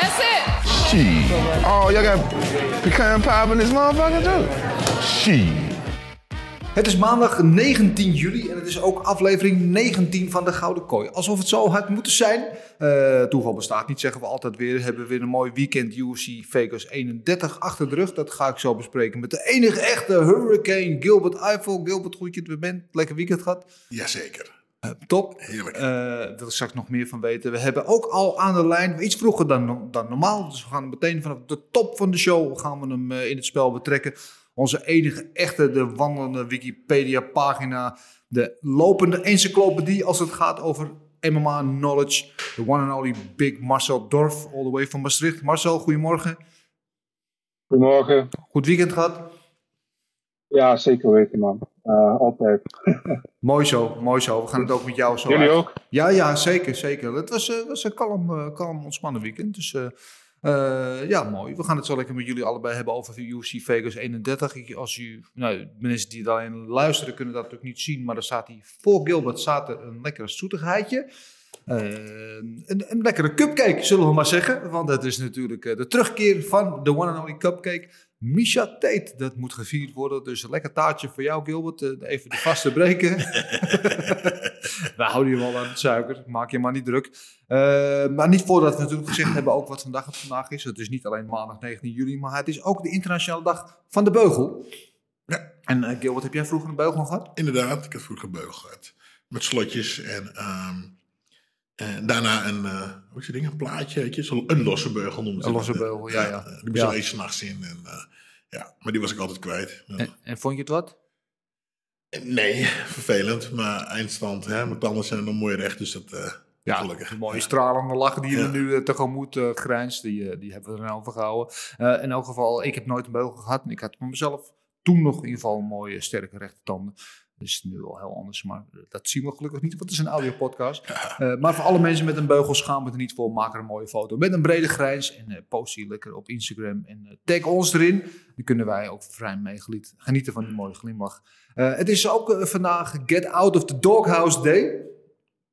That's it. Shit. Oh, y'all got pecan pie in this motherfucker too? Shit. Het is maandag 19 juli en het is ook aflevering 19 van de Gouden Kooi. Alsof het zo had moeten zijn. Eh, toeval bestaat niet, zeggen we altijd weer. Hebben we weer een mooi weekend UFC Vegas 31 achter de rug. Dat ga ik zo bespreken met de enige echte Hurricane Gilbert Eiffel. Gilbert, goed je er bent. Lekker weekend gehad. Jazeker. Eh, top. Heerlijk. Eh, wil ik straks nog meer van weten. We hebben ook al aan de lijn, iets vroeger dan, dan normaal. Dus we gaan meteen vanaf de top van de show gaan we hem eh, in het spel betrekken. Onze enige echte, de wandelende Wikipedia-pagina. De lopende encyclopedie als het gaat over MMA knowledge. The one and only Big Marcel Dorf, all the way van Maastricht. Marcel, goedemorgen. Goedemorgen. Goed weekend gehad? Ja, zeker weten, man. Eh, altijd. Mooi zo, mooi zo. We gaan het ook met jou zo Jullie uit- ook? Ja, ja, zeker, zeker. Het was, eh, was een kalm, eh, kalm, ontspannen weekend. Dus eh, eh, ja, mooi. We gaan het zo lekker met jullie allebei hebben over UFC Vegas 31. Ik, als u, nou, mensen die daarin luisteren kunnen dat natuurlijk niet zien, maar er staat hier voor Gilbert staat er een lekkere zoetigheidje. Een, een lekkere cupcake, zullen we maar zeggen. Want het is natuurlijk eh, de terugkeer van de one and only cupcake. Misha Tate, dat moet gevierd worden. Dus een lekker taartje voor jou, Gilbert. Eh, even de vaste breken. We houden je wel aan het suiker, maak je maar niet druk. Eh, maar niet voordat we natuurlijk gezegd hebben ook wat vandaag het vandaag is. Het is niet alleen maandag 19 juli, maar het is ook de internationale dag van de beugel. Ja. En eh Gilbert, heb jij vroeger een beugel gehad? Inderdaad, ik had vroeger beugel gehad. Met slotjes en ehm, en daarna een, eh hoe die ding, een plaatje, weet je, zo een losse beugel noemen ze Een losse beugel, ja, ja. Die bestond Ja. eens s'nachts in. En, eh, ja, maar die was ik altijd kwijt. Ja. En, en vond je het wat? Nee, vervelend, maar eindstand. Hè? Mijn tanden zijn nog mooi recht, dus dat uh, Ja, gelukkig. een mooie stralende lach die je Ja. er nu eh, tegemoet eh, grijnst, die, eh, die hebben we er nou overgehouden. Eh in elk geval, ik heb nooit een beugel gehad. En ik had mezelf toen nog in ieder geval mooie, sterke rechte tanden. Dus nu wel heel anders, maar dat zien we gelukkig niet, want het is een audio-podcast. Eh, maar voor alle mensen met een beugel schaam het er niet voor. Maak er een mooie foto met een brede grijns en eh, post die lekker op Instagram. En eh, tag ons erin. Dan kunnen wij ook vrij mee genieten van die mooie glimlach. Het is ook vandaag Get Out of the Doghouse Day.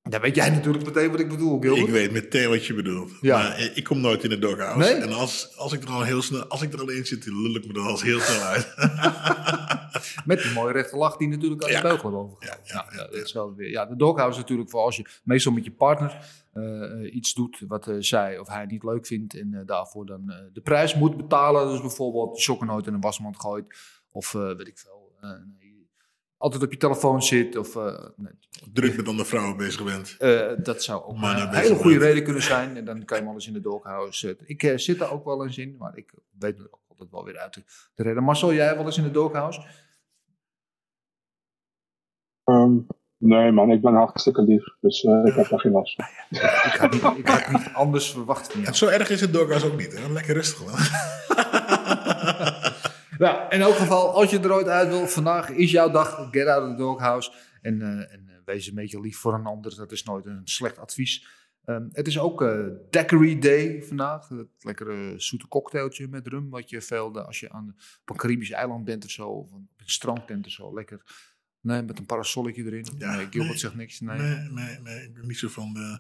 Daar weet jij natuurlijk meteen wat ik bedoel, Gilbert. Ik weet meteen wat je bedoelt. Ja. Maar ik kom nooit in de doghouse. Nee? En als, als ik er al heel snel, als ik er al in zit, dan lul ik me er al heel snel uit. Met die mooie rechte lach die natuurlijk aan de Ja. beugel overgehouden. Ja, ja, Ja, dat is wel weer. Ja, de doghouse is natuurlijk voor als je meestal met je partner eh, eh, iets doet wat eh, zij of hij niet leuk vindt en daarvoor dan de prijs moet betalen. Dus bijvoorbeeld sokken nooit in een wasmand gooit of weet ik veel. Altijd op je telefoon zit of eh, nee, Druk met andere vrouwen bezig bent. eh, dat zou ook Maar een hele goede bent. reden kunnen zijn. En dan kan je hem alles in de doghouse zetten. Ik eh, zit daar ook wel eens in, maar ik weet er ook altijd wel weer uit te, redden. Marcel, jij wel eens in de doghouse? Ehm, nee, man, ik ben hartstikke lief. Dus ik heb daar geen last van. Ik had niet, ik had niet anders verwacht van jou. Zo erg is het doghouse ook niet. Hè? Lekker rustig man. Ja, in elk geval, als je er ooit uit wil, vandaag is jouw dag. Get out of the doghouse. En, eh, en eh, wees een beetje lief voor een ander. Dat is nooit een slecht advies. Ehm, het is ook eh Daiquiri Day vandaag. Het lekkere zoete cocktailtje met rum. Wat je veel, als je aan, op een Caribisch eiland bent of zo. Of op een strandtent of zo. Lekker. Nee, met een parasolletje erin. Ja, nee, Gilbert nee. zegt niks. Nee. Nee, nee, nee. Ik ben niet zo van de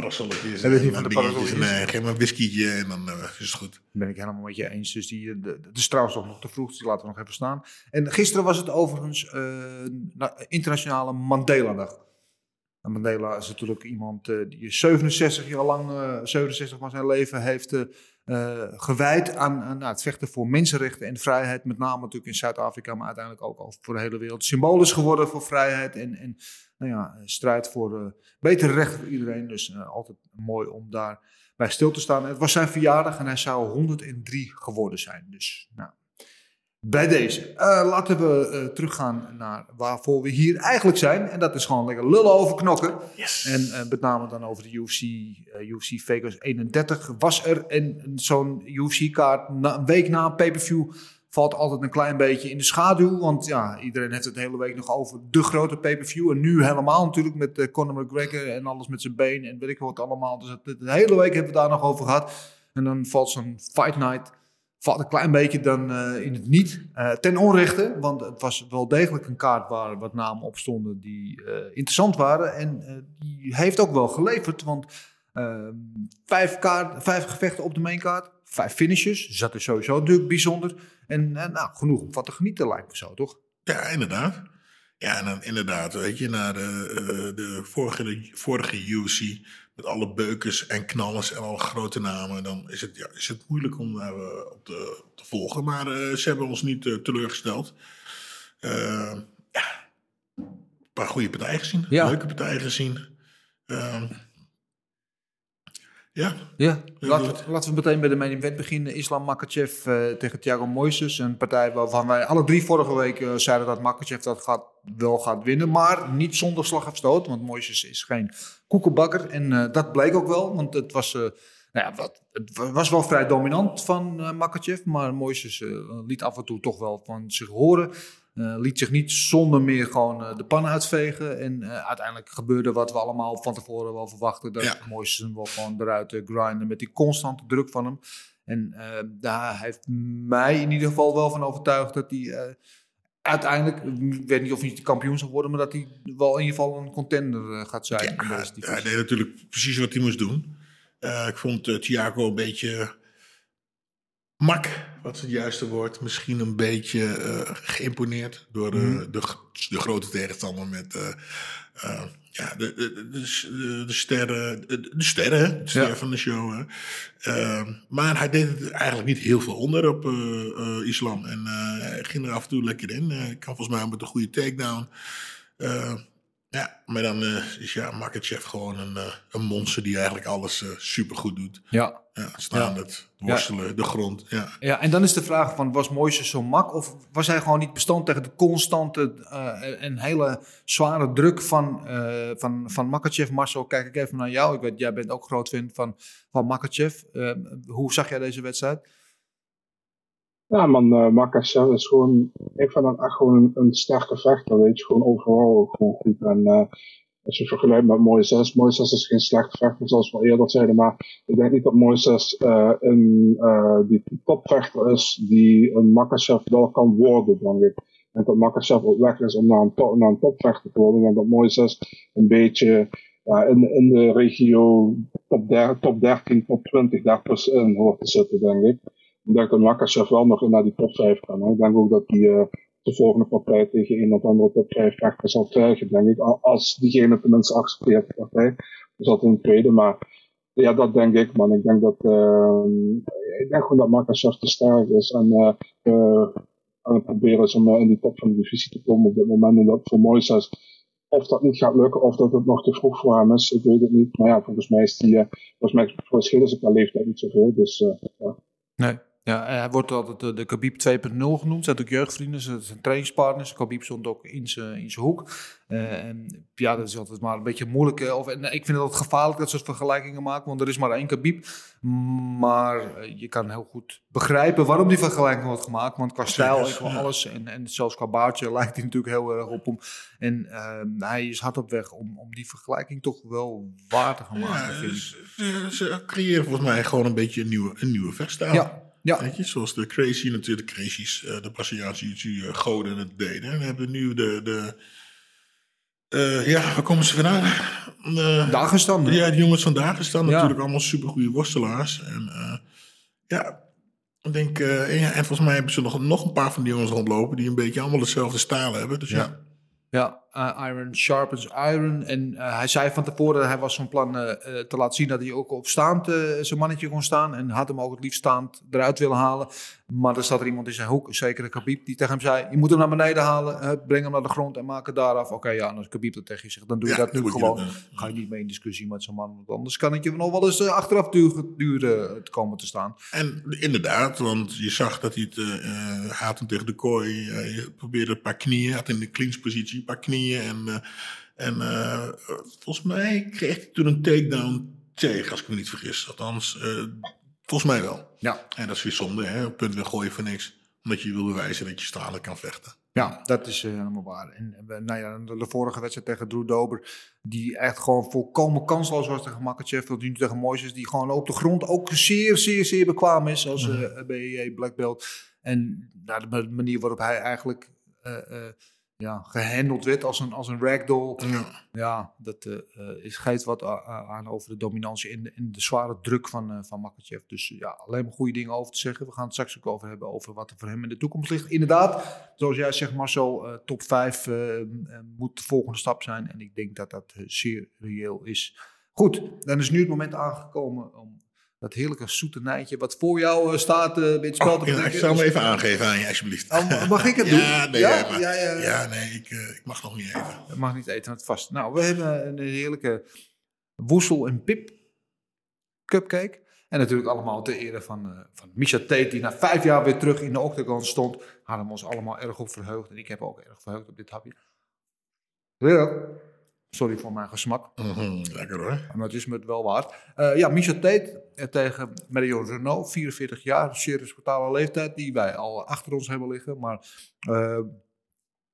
parasolletjes. En dingetjes. parasolletjes? Nee, geef maar een whiskietje en dan eh, is het goed. ben ik helemaal met je eens. Dus die, eh, de- het is trouwens toch nog te vroeg, dus die laten we nog even staan. En gisteren was het overigens eh, na- internationale Mandela-dag. Mandela is natuurlijk iemand eh, die 67 jaar lang, eh 67 van zijn leven heeft eh, eh, gewijd aan, nou, het vechten voor mensenrechten en vrijheid. Met name natuurlijk in Zuid-Afrika, maar uiteindelijk ook al voor de hele wereld. Symbool is geworden voor vrijheid en, en nou ja, strijd voor eh, betere rechten voor iedereen. Dus eh, altijd mooi om daar bij stil te staan. Het was zijn verjaardag en hij zou 103 geworden zijn. Dus nou, Bij deze. Eh, laten we eh, teruggaan naar waarvoor we hier eigenlijk zijn. En dat is gewoon lekker lullen over knokken. Yes. En eh, met name dan over de UFC, UFC Vegas 31. Was er een, zo'n UFC-kaart een week na een pay-per-view... valt altijd een klein beetje in de schaduw. Want ja, iedereen heeft het de hele week nog over de grote pay-per-view. En nu helemaal natuurlijk met Conor McGregor en alles met zijn been en weet ik wat allemaal. Dus het, de hele week hebben we daar nog over gehad. En dan valt zo'n Fight Night valt een klein beetje dan eh, in het niet. Eh, ten onrechte, want het was wel degelijk een kaart waar wat namen op stonden die eh, interessant waren. En die heeft ook wel geleverd, want ehm, vijf, kaart, vijf gevechten op de mainkaart, vijf finishes. Dus dat sowieso natuurlijk bijzonder. En nou, genoeg om van te genieten lijkt me zo, toch? Ja, inderdaad. Ja, en inderdaad, weet je, na de, de, vorige, vorige UFC met alle beukers en knallers en alle grote namen, dan is het, ja, is het moeilijk om daar eh, op, te, op te volgen. Maar eh, ze hebben ons niet eh, teleurgesteld. Ja, een paar goede partijen gezien, Ja. leuke partijen gezien. Ehm, ja, Ja, laten we, laten we meteen bij de main event beginnen. Islam Makachev tegen Thiago Moises. Een partij waarvan wij alle drie vorige week zeiden dat Makachev dat gaat, wel gaat winnen. Maar niet zonder slag of stoot, want Moises is geen koekenbakker. En eh, dat bleek ook wel, want het was, eh, nou ja, wat, het was wel vrij dominant van eh Makachev. Maar Moises liet af en toe toch wel van zich horen. Eh, liet zich niet zonder meer gewoon de pan uitvegen. En uiteindelijk gebeurde wat we allemaal van tevoren wel verwachten. Dat Ja. Moises hem wel gewoon eruit grinden met die constante druk van hem. En daar heeft mij in ieder geval wel van overtuigd dat hij uiteindelijk, ik weet niet of hij de kampioen zal worden, maar dat hij wel in ieder geval een contender eh, gaat zijn. in Ja, deze divisie. hij deed natuurlijk precies wat hij moest doen. Eh, ik vond eh, Thiago een beetje mak, wat het juiste woord. Misschien een beetje geïmponeerd door de, Mhm. de, de grote tegenstander met eh, ja, de, de, de, sterren, de, sterren, de Ja. van de show. Hè? Eh, maar hij deed het eigenlijk niet heel veel onder op eh, Islam. En hij ging er af en toe lekker in. Eh, kan volgens mij met een goede takedown. Ja, maar dan eh, is ja, Makachev gewoon een, eh, een monster die eigenlijk alles eh supergoed doet. Ja. Ja, staan het, worstelen, de grond. Ja. Ja, en dan is de vraag van, was Moises zo mak? Of was hij gewoon niet bestand tegen de constante en hele zware druk van, van, van Makachev? Marcel, kijk ik even naar jou. Ik weet, jij bent ook groot fan van, van Makachev. Hoe zag jij deze wedstrijd? Ja, man, uh, Makachev is gewoon, ik vind hem echt gewoon een, sterke vechter, weet je, gewoon overal ook gewoon goed. En uh, als je vergelijkt met Moises, Moises is geen slechte vechter, zoals we eerder zeiden, maar ik denk niet dat Moises uh, een uh, die topvechter is die een Makachev wel kan worden, denk ik. En dat Makachev op weg is om naar een, top, naar een topvechter te worden. En dat Moises een beetje uh, in, in de regio top, der, top 13, top 20 daartussenin hoort te zitten, denk ik. Ik denk dat Makachev wel nog naar die top 5 kan. Hè. Ik denk ook dat hij uh, de volgende partij tegen een of andere top 5 vechter zal krijgen, denk ik. Als diegene tenminste accepteert de partij. Dus dat een tweede, maar ja, dat denk ik, man. Ik denk dat, uh, ik denk gewoon dat Makachev te sterk is en uh, aan het proberen is om in die top van de divisie te komen op dit moment. En dat voor Moises, of dat niet gaat lukken, of dat het nog te vroeg voor hem is, ik weet het niet. Maar ja, volgens mij is die, volgens mij verschillen ze qua leeftijd niet zoveel, dus ja. Nee. Ja, hij wordt altijd de, de Khabib 2.0 genoemd. Zijn ook jeugdvrienden, zijn trainingspartners. Khabib stond ook in zijn in hoek. Uh, en ja, dat is altijd maar een beetje moeilijk. Of, en, ik vind het altijd gevaarlijk dat soort vergelijkingen maken, want er is maar één Khabib. Maar uh, je kan heel goed begrijpen waarom die vergelijking wordt gemaakt. Want qua stijl en qua alles, en, en zelfs qua baardje, lijkt hij natuurlijk heel erg op hem. En uh, hij is hard op weg om, om die vergelijking toch wel waar te gaan maken, ja, ze, creëren volgens mij gewoon een beetje een nieuwe, een nieuwe vechtstijl. Ja. Ja. Weet je, zoals de Crazy natuurlijk, de Crazy's, uh, de Braziliaanse uh, goden het deden. En we hebben nu de, de uh, ja, waar komen ze vandaan? Uh, Dagestan. Ja, de jongens van Dagestan, ja. natuurlijk allemaal supergoeie worstelaars. En uh, ja, ik denk, en, ja, en volgens mij hebben ze nog, nog een paar van die jongens rondlopen die een beetje allemaal hetzelfde stijl hebben. Dus ja. ja. Ja, eh, iron sharpens iron. En eh, hij zei van tevoren, hij was van plan eh, te laten zien dat hij ook op staand zijn mannetje kon staan. En had hem ook het liefst staand eruit willen halen. Maar er zat er iemand in zijn hoek, zeker de Khabib, die tegen hem zei... je moet hem naar beneden halen, breng hem naar de grond en maak het daar af. Oké, ja, en als Khabib dat tegen je zegt, dan doe je Ja, dat dan nu gewoon. dat, Ga je niet mee in discussie met zo'n man. Want anders kan het je nog wel eens achteraf duur, duur eh, te komen te staan. En inderdaad, want je zag dat hij het haat hem tegen de kooi. je probeerde een paar knieën, had in de clinchpositie een paar knieën. En, eh, en eh, volgens mij kreeg hij toen een takedown tegen, als ik me niet vergis. Althans, eh, volgens mij wel. Ja. En dat is weer zonde, hè? Punt weggooien voor niks. Omdat je wil bewijzen dat je stralen kan vechten. Ja, dat is helemaal waar. En nou ja, de, vorige wedstrijd tegen Drew Dober, die echt gewoon volkomen kansloos was tegen Makachev, dat nu tegen Moises, die gewoon op de grond ook zeer, zeer, zeer bekwaam is als eh BEA Black Belt. En nou, de ma- manier waarop hij eigenlijk ja, gehandeld werd als een, als een ragdoll, Ja. ja, dat eh, is, geeft wat aan over de dominantie en de, en de zware druk van, eh van Makachev. Dus ja, alleen maar goede dingen over te zeggen. We gaan het straks ook over hebben over wat er voor hem in de toekomst ligt. Inderdaad, zoals jij zegt Marcel, eh, top 5 moet de volgende stap zijn. En ik denk dat dat zeer reëel is. Goed, dan is nu het moment aangekomen om dat heerlijke zoetenijtje wat voor jou eh, staat eh, bij het spel te Oh, ja, ik zal hem even aangeven aan je, alsjeblieft. Oh, mag ik het doen? Ja, nee, Ja? ja, maar- Ja, nee, ik, eh, ik mag nog niet even. Dat mag niet eten, het vast. Nou, we hebben een heerlijke woesel en pip cupcake. En natuurlijk allemaal ter ere van, eh van Misha Tate, die na vijf jaar weer terug in de octagon stond. Hadden we ons allemaal erg op verheugd. En ik heb ook erg verheugd op dit hapje. Ja. Sorry voor mijn gesmak, Mhm, lekker hoor. maar het is me het wel waard. Eh, ja, Misha Tate eh, tegen Mario Renault, 44 jaar, zeer respectabele leeftijd, die wij al achter ons hebben liggen. Maar eh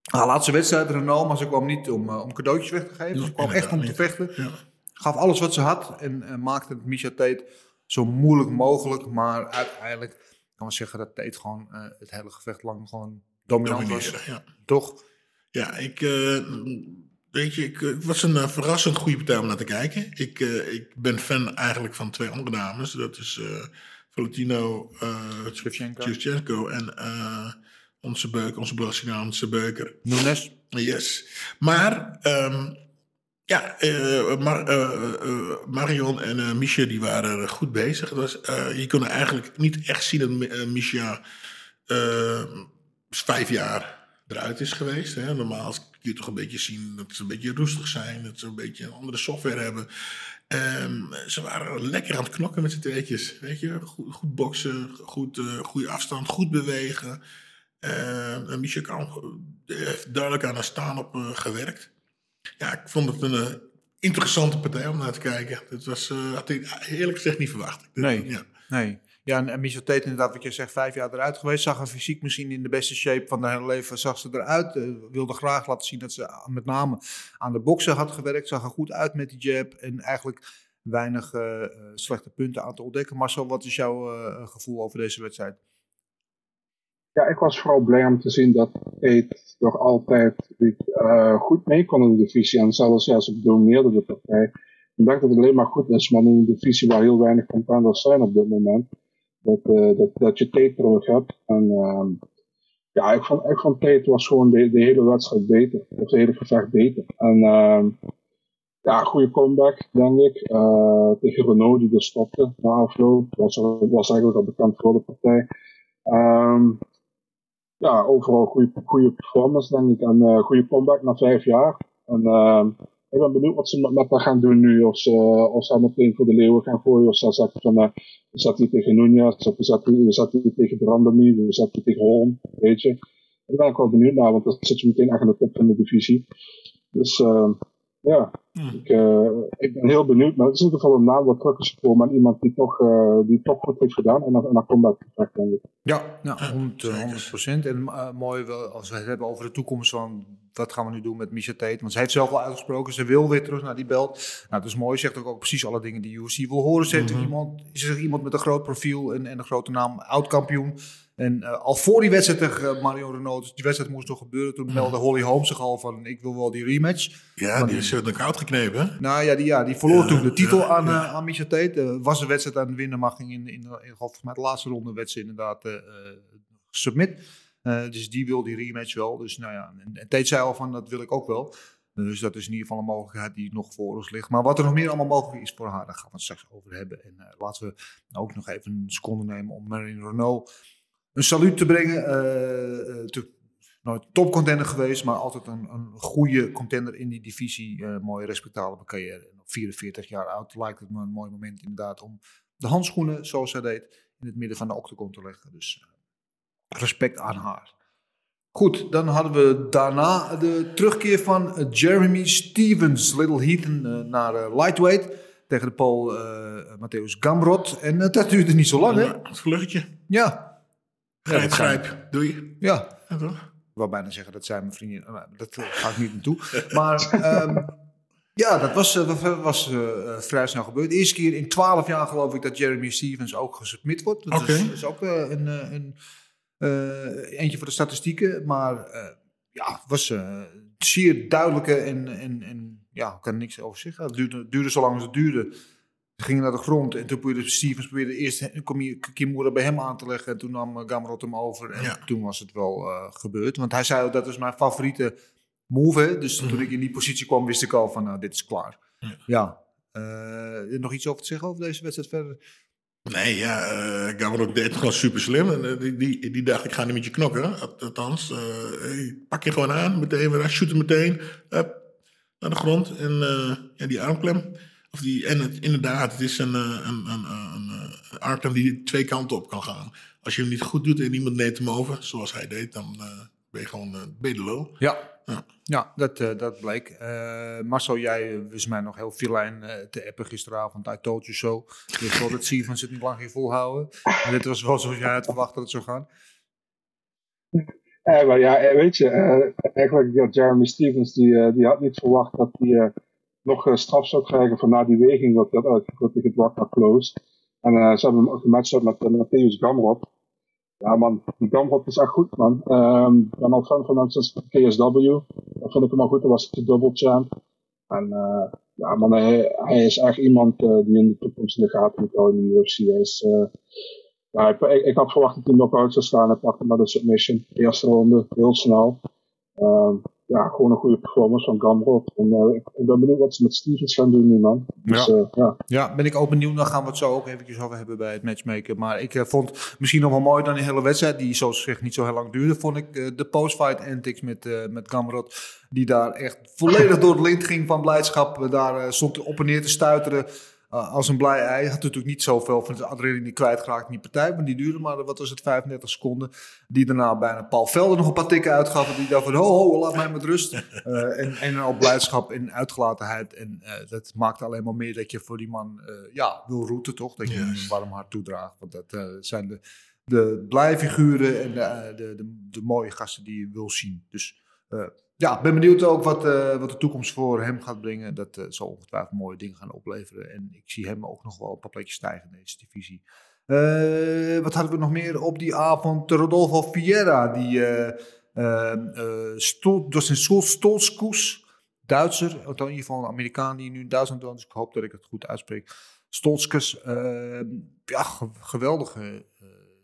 haar laatste wedstrijd, Renault, maar ze kwam niet om, om cadeautjes weg te geven. Ze kwam echt om te vechten Ja. gaf alles wat ze had en maakte het Misha Tate zo moeilijk mogelijk. Maar uiteindelijk kan we zeggen dat Tate gewoon het hele gevecht lang gewoon dominant was. Ja. Toch? Ja, ik, weet je, ik, het was een eh, verrassend goede partij om naar te kijken. Ik, eh, ik ben fan eigenlijk van twee andere dames. Dat is eh Valentino uh, Shevchenko. En onze beuker, onze Braziliaanse beuker. Nunes. Yes. Maar, ehm, ja, Mar- Marion en Misha die waren goed bezig. Het was, je kon eigenlijk niet echt zien dat Mi- Misha eh, vijf jaar eruit is geweest. Hè. Normaal kun je toch een beetje zien dat ze een beetje rustig zijn. Dat ze een beetje een andere software hebben. Ehm, ze waren lekker aan het knokken met z'n tweetjes. Weet je, goed, goed boksen, goed, eh, goede afstand, goed bewegen. En Misha kan, eh, heeft duidelijk aan haar staan op eh, gewerkt. Ja, ik vond het een interessante partij om naar te kijken. Het was, had ik eerlijk gezegd niet verwacht. Nee. Ja. Nee. Ja, en, Misha Tate inderdaad, wat je zegt, vijf jaar eruit geweest. Zag er fysiek misschien in de beste shape van haar leven, zag ze eruit. Eh, wilde graag laten zien dat ze met name aan de boksen had gewerkt. Zag er goed uit met die jab en eigenlijk weinig eh, eh, slechte punten aan te ontdekken. Marcel, wat is jouw gevoel over deze wedstrijd? Ja, ik was vooral blij om te zien dat Tate nog altijd goed mee kon in de divisie. En zelfs ja, ze domineerde de partij. Ik denk dat het alleen maar goed is, maar in een divisie waar heel weinig contenders zijn op dit moment, dat, eh, dat, dat je Tate terug hebt. En ehm, ja, ik vond, ik vond was gewoon de, de hele wedstrijd beter. De hele gevecht beter. En ehm, ja, goede comeback, denk ik. Eh, tegen Renault die er stopte na afloop. Was, er- was eigenlijk al bekend voor de partij. Ehm, ja, overal goede, goede performance, denk ik. En eh goede comeback na vijf jaar. En ehm, ik ben benieuwd wat ze met, haar gaan doen nu. Of ze, of ze meteen voor de leeuwen gaan gooien. Of ze zeggen van, eh we zetten die tegen Nunez. We zetten, we zetten die tegen Brandamy. We zetten die tegen Holm. Weet je. Daar ben ik wel benieuwd naar. Want dan zit je meteen echt aan de top van de divisie. Dus ehm, ja, ik, eh, ik ben heel benieuwd. Maar het is in ieder geval een naam wat terug is gekomen. En iemand die toch, eh, die toch goed heeft gedaan. En dan, en dan comeback gevecht, denk ik. Ja, nou, 100, zeker. 100 procent. En eh, mooi wel, als we het hebben over de toekomst van wat gaan we nu doen met Misha Tate. Want zij heeft zelf al uitgesproken, ze wil weer terug naar die belt. Nou, dat is mooi. Ze zegt ook, ook precies alle dingen die UFC wil horen. Ze Mhm. iemand, ze zegt iemand met een groot profiel en, en een grote naam, oud-kampioen. En eh, al voor die wedstrijd tegen eh, Mario Renault, dus die wedstrijd moest nog gebeuren. Toen meldde Holly Holmes zich al van, ik wil wel die rematch. Ja, die is uh, koud geknepen. hè? Nou ja, die, ja, die verloor Ja, toen de titel ja, aan, ja. eh, aan Misha Tate. Was een wedstrijd aan het winnen, maar ging in, in, in, volgens mij de laatste ronde werd ze inderdaad eh, submit. Dus die wil die rematch wel. Dus nou ja, en, en Tate zei al van, dat wil ik ook wel. Dus dat is in ieder geval een mogelijkheid die nog voor ons ligt. Maar wat er nog meer allemaal mogelijk is voor haar, daar gaan we het straks over hebben. En laten we ook nog even een seconde nemen om Marine Renault een saluut te brengen. Eh, eh, te, nooit topcontender geweest, maar altijd een, een goede contender in die divisie. Eh, mooie, respectabele carrière. En op 44 jaar oud lijkt het me een mooi moment inderdaad om de handschoenen, zoals zij deed, in het midden van de octagon te leggen. Dus eh, respect aan haar. Goed, dan hadden we daarna de terugkeer van eh, Jeremy Stevens, Little Heathen, eh, naar eh, lightweight. Tegen de Pool eh Matthäus Gamrot. En eh, dat duurde niet zo lang, hè? Het vluchtje. Ja. Grijp, grijp. Doe je. Ja, Ja, toch? ik wou bijna zeggen dat zijn mijn vriendin. Maar dat eh, ga ik niet naartoe. Maar ehm, ja, dat was, eh, was, was eh, vrij snel gebeurd. De eerste keer in twaalf jaar geloof ik dat Jeremy Stevens ook gesubmit wordt. Dat is, Oké. is ook een, een, eentje voor de statistieken. Maar eh, ja, het was eh, zeer duidelijke en, en, en ja, ik kan er niks over zeggen. Het duurde, duurde zo lang als het duurde. Ze gingen naar de grond en toen probeerde Stevens probeerde eerst Kimura bij hem aan te leggen. En toen nam eh, Gamrot hem over en Ja. toen was het wel eh, gebeurd. Want hij zei, dat is mijn favoriete move. hè. Dus toen ik in die positie kwam, wist ik al van, nou, dit is klaar. Ja. Ja. Eh, nog iets over te zeggen over deze wedstrijd verder? Nee, ja, eh Gamrot deed het gewoon super slim. En, die, die, die dacht, ik ga niet met je knokken. Al- Althans, hey, pak je gewoon aan, meteen weer, shoot hem meteen. Naar de grond. En ja, die armklem. Of die, en het, inderdaad, het is een, eh, een, een, een, een armklem die twee kanten op kan gaan. Als je hem niet goed doet en iemand neemt hem over, zoals hij deed, dan eh, ben je gewoon uh, ben je de lul. Ja. Ja. Ja, dat, eh, dat bleek. Eh, Marcel, jij eh, wist mij nog heel veel lijn eh, te appen gisteravond. I told you so. Dus wel dat Stevens het niet lang volhouden. En dit was wel zoals jij had verwacht dat het zou gaan. Eh, maar ja, eh, weet je, eh, eigenlijk ja, Jeremy Stevens, die, eh, die had niet verwacht dat hij eh, nog eh, straf zou krijgen voor na die weging dat dat uitgevoerd tegen Close. En eh, ze hebben hem gematcht met uh, Matthäus Gamrot. Ja man, die Gamrot is echt goed man. Ehm, Ik ben al fan van hem sinds KSW. Dat vond ik hem al goed, dat was de double champ. En eh, ja man, hij, hij is echt iemand eh, die in de toekomst in de gaten moet houden in de UFC. Is... eh, ja, ik, ik, had verwacht dat hij knock-out zou staan. Hij pakte maar de submission. Eerste ronde, heel snel. Ehm, ja, gewoon een goede performance van Gamrot. En eh, ik, ik ben benieuwd wat ze met Stevens gaan doen nu, man. Dus Ja. ja, ja. Ja, ben ik ook benieuwd. Dan gaan we het zo ook eventjes over hebben bij het matchmaken. Maar ik eh, vond misschien nog wel mooi dan die hele wedstrijd, die zoals gezegd niet zo heel lang duurde, vond ik eh, de post-fight antics met, eh met Gamrot. Die daar echt volledig door het lint ging van blijdschap. Eh, Daar eh, stond op en neer te stuiteren eh, als een blij ei. Had natuurlijk niet zoveel van de adrenaline kwijtgeraakt in die partij. Maar die duurde maar, wat was het, 35 seconden. Die daarna bijna Paul Velder nog een paar tikken uitgaf. En die dacht van, ho, ho, laat mij met rust. Eh, en, en al blijdschap en uitgelatenheid. En eh, dat maakt alleen maar meer dat je voor die man ja, wil roeten, toch? Dat je hem een warm hart toedraagt. Want dat zijn de, de blije figuren en de, de, de, de mooie gasten die je wil zien. Dus ja, ben benieuwd ook wat, eh, wat de toekomst voor hem gaat brengen. Dat eh, zal ongetwijfeld mooie dingen gaan opleveren. En ik zie hem ook nog wel een paar plekjes stijgen in deze divisie. Eh, wat hadden we nog meer op die avond? Rodolfo Vieira, die eh eh eh, Stol, Stol, Stolskus, Duitser, in ieder geval een Amerikaan die nu in Duitsland woont. Dus ik hoop dat ik het goed uitspreek. Stolskus, eh, ja, ge- geweldige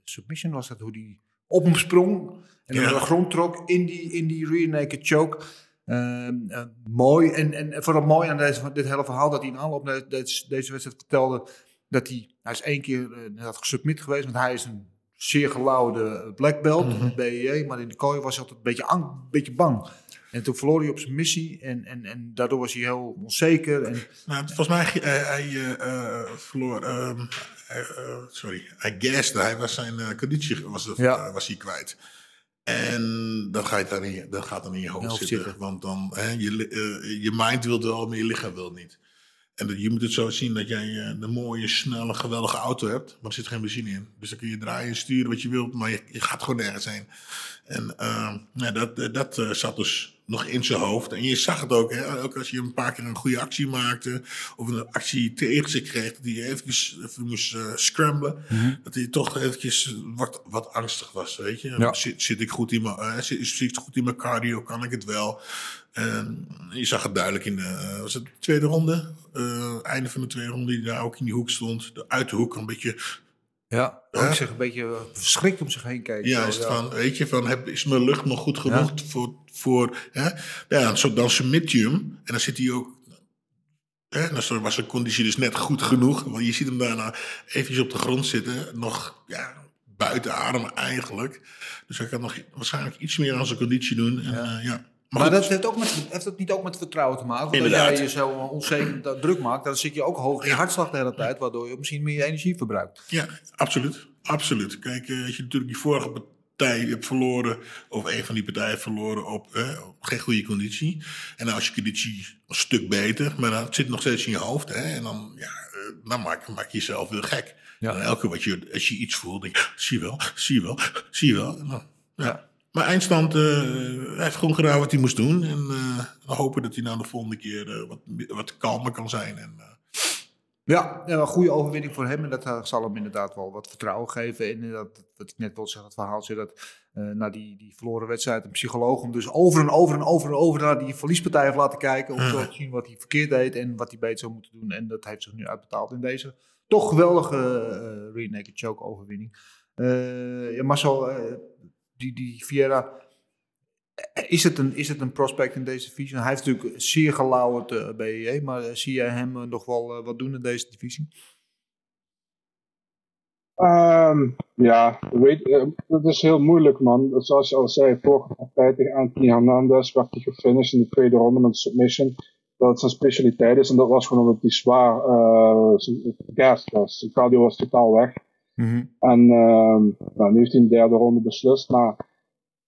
submission was dat, hoe die op hem sprong en Ja. de grond trok in die, in die rear naked choke. Ehm, eh, mooi. En, en vooral mooi aan deze, dit hele verhaal dat hij in aanloop naar deze, deze wedstrijd vertelde dat hij, hij is één keer uh, had gesubmit geweest, want hij is een zeer gelauwde black belt BEE, maar in de kooi was hij altijd een beetje, ang, een beetje bang. En toen verloor hij op zijn missie en, en, en daardoor was hij heel onzeker. En, Nou, volgens mij, eh, hij eh, eh, verloor, ehm, hij, eh, sorry, hij gaste, hij was zijn eh, conditie was, Ja. eh, was hij kwijt. En dat gaat dan in je, dat gaat dan in je hoofd, zitten. Want dan, hè, je, eh, je mind wil wel, maar je lichaam wil niet. En dat, je moet het zo zien dat jij eh, een mooie, snelle, geweldige auto hebt. Maar er zit geen benzine in. Dus dan kun je draaien en sturen wat je wilt, maar je, je gaat gewoon nergens heen. En ehm, ja, dat, eh, dat eh, zat dus nog in zijn hoofd. En je zag het ook, hè, ook als je een paar keer een goede actie maakte. Of een actie tegen zich kreeg, dat hij eventjes even moest eh, scramblen. Dat hij toch eventjes wat, wat angstig was, weet je. Ja. Zit, zit ik goed in mijn, eh, zit, zit ik goed in mijn cardio, kan ik het wel? En je zag het duidelijk in de, eh, was het de tweede ronde? Eh, einde van de tweede ronde, die daar ook in die hoek stond. De, uit de hoek een beetje Ja, ook zich een beetje eh, verschrikt om zich heen kijken. Juist, Zo, ja. van, weet je, van, heb, is mijn lucht nog goed genoeg voor, voor hè? Ja, zo, dan submit je hem en dan zit hij ook, hè, dan was zijn conditie dus net goed genoeg, want je ziet hem daarna eventjes op de grond zitten, nog, ja, buiten adem eigenlijk. Dus hij kan nog waarschijnlijk iets meer aan zijn conditie doen. En, ja. ja. Maar, dat heeft, ook met, heeft dat niet ook met vertrouwen te maken? Want als jij je zo onzeker dat druk maakt, dan zit je ook hoog in je hartslag de hele tijd, waardoor je misschien meer energie verbruikt. Ja, absoluut. Absoluut. Kijk, eh, als je natuurlijk die vorige partij hebt verloren, of een van die partijen verloren op, eh, op geen goede conditie. En als je conditie een stuk beter, maar dan zit het nog steeds in je hoofd. Hè, en dan, ja, eh, dan maak, maak je jezelf weer gek. Ja. En elke keer wat je, als je iets voelt, denk je, zie je wel, zie je wel, zie je wel. Ja. Maar eindstand, eh, hij heeft gewoon gedaan wat hij moest doen. En eh, we hopen dat hij nou de volgende keer eh, wat, wat kalmer kan zijn. En, Ja, een goede overwinning voor hem. En dat zal hem inderdaad wel wat vertrouwen geven. En dat, wat ik net wil zeggen, het verhaaltje dat eh, na die, die verloren wedstrijd een psycholoog hem dus over en over en over en over naar die verliespartij heeft laten kijken. Om zo te zien wat hij verkeerd deed en wat hij beter zou moeten doen. En dat heeft zich nu uitbetaald in deze toch geweldige uh, rear naked choke overwinning. Eh, ja, Marcel, die, die Vieira, is het, een, is het een prospect in deze divisie? Hij heeft natuurlijk zeer gelauwerd uh, BEE, maar uh, zie jij hem uh, nog wel wat doen in deze divisie? Um, ja, weet, het is heel moeilijk, man. Zoals je al zei, vorige partij tegen Anthony Hernandez werd hij gefinished in de tweede ronde met submission. Dat zijn specialiteit is en dat was gewoon omdat hij zwaar uh, gas was. Zijn was totaal weg. -hmm. En uh, nou, nu heeft hij in de derde ronde beslist, maar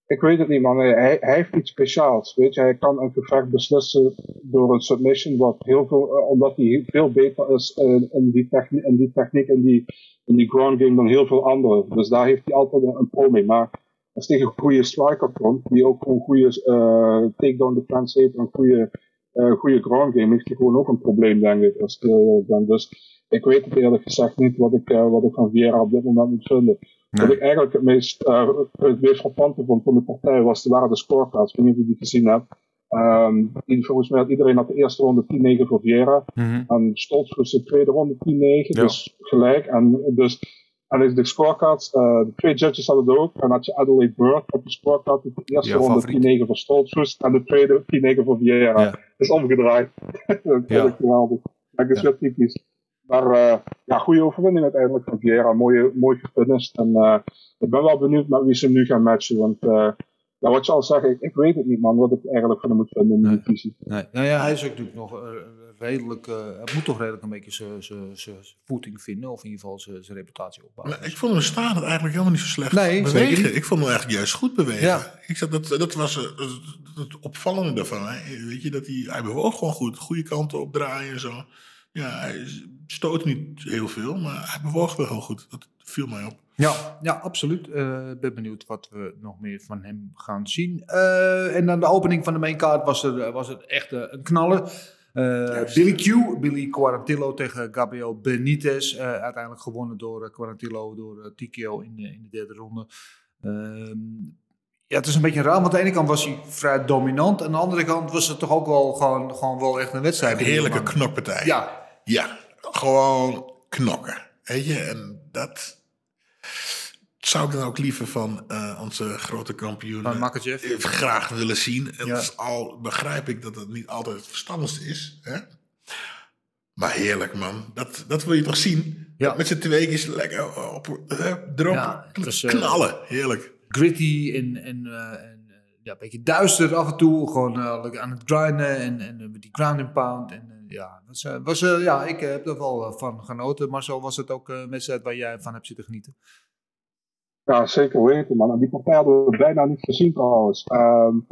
ik weet het niet, man. Hij, hij, heeft iets speciaals. Weet je, hij kan een gevecht beslissen door een submission, wat heel uh, omdat hij veel beter is uh, in, die techniek, in die techniek die, in die ground game dan heel veel anderen. Dus daar heeft hij altijd een, een pro mee. Maar als tegen een goede striker komt, die ook een goede uh, takedown defense heeft, een goede, goede ground game, heeft hij gewoon ook een probleem, denk ik. Als ik heel ben. Dus ik weet het eerlijk gezegd niet wat ik, wat ik van Vieira op dit moment moet vinden. Nee. Wat ik eigenlijk het meest, uh, het meest frappante vond van de partij was, waren de scorecards. Ik weet niet of je die gezien hebt. Um, volgens mij had iedereen had de eerste ronde 10-9 voor Vieira. Mhm. Mm -hmm. En Stoltz de tweede ronde 10-9, ja. dus gelijk. En, dus, en is de scorecards, uh, de twee judges hadden het ook. En had je Adelaide Bird op de scorecard, de eerste ja, ronde 10-9 voor Stoltz en de tweede 10-9 voor Vieira. Ja. Dat is omgedraaid. dat ja. is geweldig. Dat is weer typisch. Maar uh, ja, goede overwinning uiteindelijk van Vieira. Mooi, mooi gefinished. En uh, ik ben wel benieuwd met wie ze nu gaan matchen. Want uh, ja, wat je al zegt, ik, ik, weet het niet man, wat ik eigenlijk van hem moet vinden in de nee. divisie. Nee. Nou ja, hij is ook natuurlijk nog redelijk, hij moet toch redelijk een beetje zijn voeting vinden. Of in ieder geval zijn reputatie opbouwen. Maar ik vond hem staan het eigenlijk helemaal niet zo slecht nee, bewegen. Ik vond hem eigenlijk juist goed bewegen. Ja. Ik zat, dat, dat was het opvallende daarvan. Hè. Weet je, dat hij, hij bewoog gewoon goed. Goede kanten opdraaien en zo. Ja, hij stoot niet heel veel, maar hij bewoog wel heel goed. Dat viel mij op. Ja, ja absoluut. Ik uh, ben benieuwd wat we nog meer van hem gaan zien. Uh, en dan de opening van de main card was, er, was het echt uh, een knaller. Billy Q, Billy Quarantillo tegen Gabriel Benitez. uiteindelijk gewonnen door Quarantillo, door TKO in, de, in de derde ronde. Ehm, ja, het is een beetje raar. Want aan de ene kant was hij vrij dominant. Aan de andere kant was het toch ook wel gewoon, gewoon wel echt een wedstrijd. Een heerlijke knokpartij. Ja. Ja, gewoon knokken. Weet je, en dat zou ik dan ook liever van uh, onze grote kampioen Makachev graag willen zien. En Ja. al begrijp ik dat het niet altijd het verstandigste is. Hè? Maar heerlijk, man. Dat, dat wil je toch zien? Ja. Met z'n tweeën is lekker op, erop Ja, het was, uh, knallen. Heerlijk. gritty en, en, uh, en ja, een beetje duister af en toe. Gewoon aan het grinden en, en die ground and pound. En ja, was, was, ja, ik heb er wel van genoten. Maar zo was het ook een wedstrijd waar jij van hebt zitten genieten. Ja, zeker weten, man. Die partij hadden we bijna niet gezien trouwens. Um,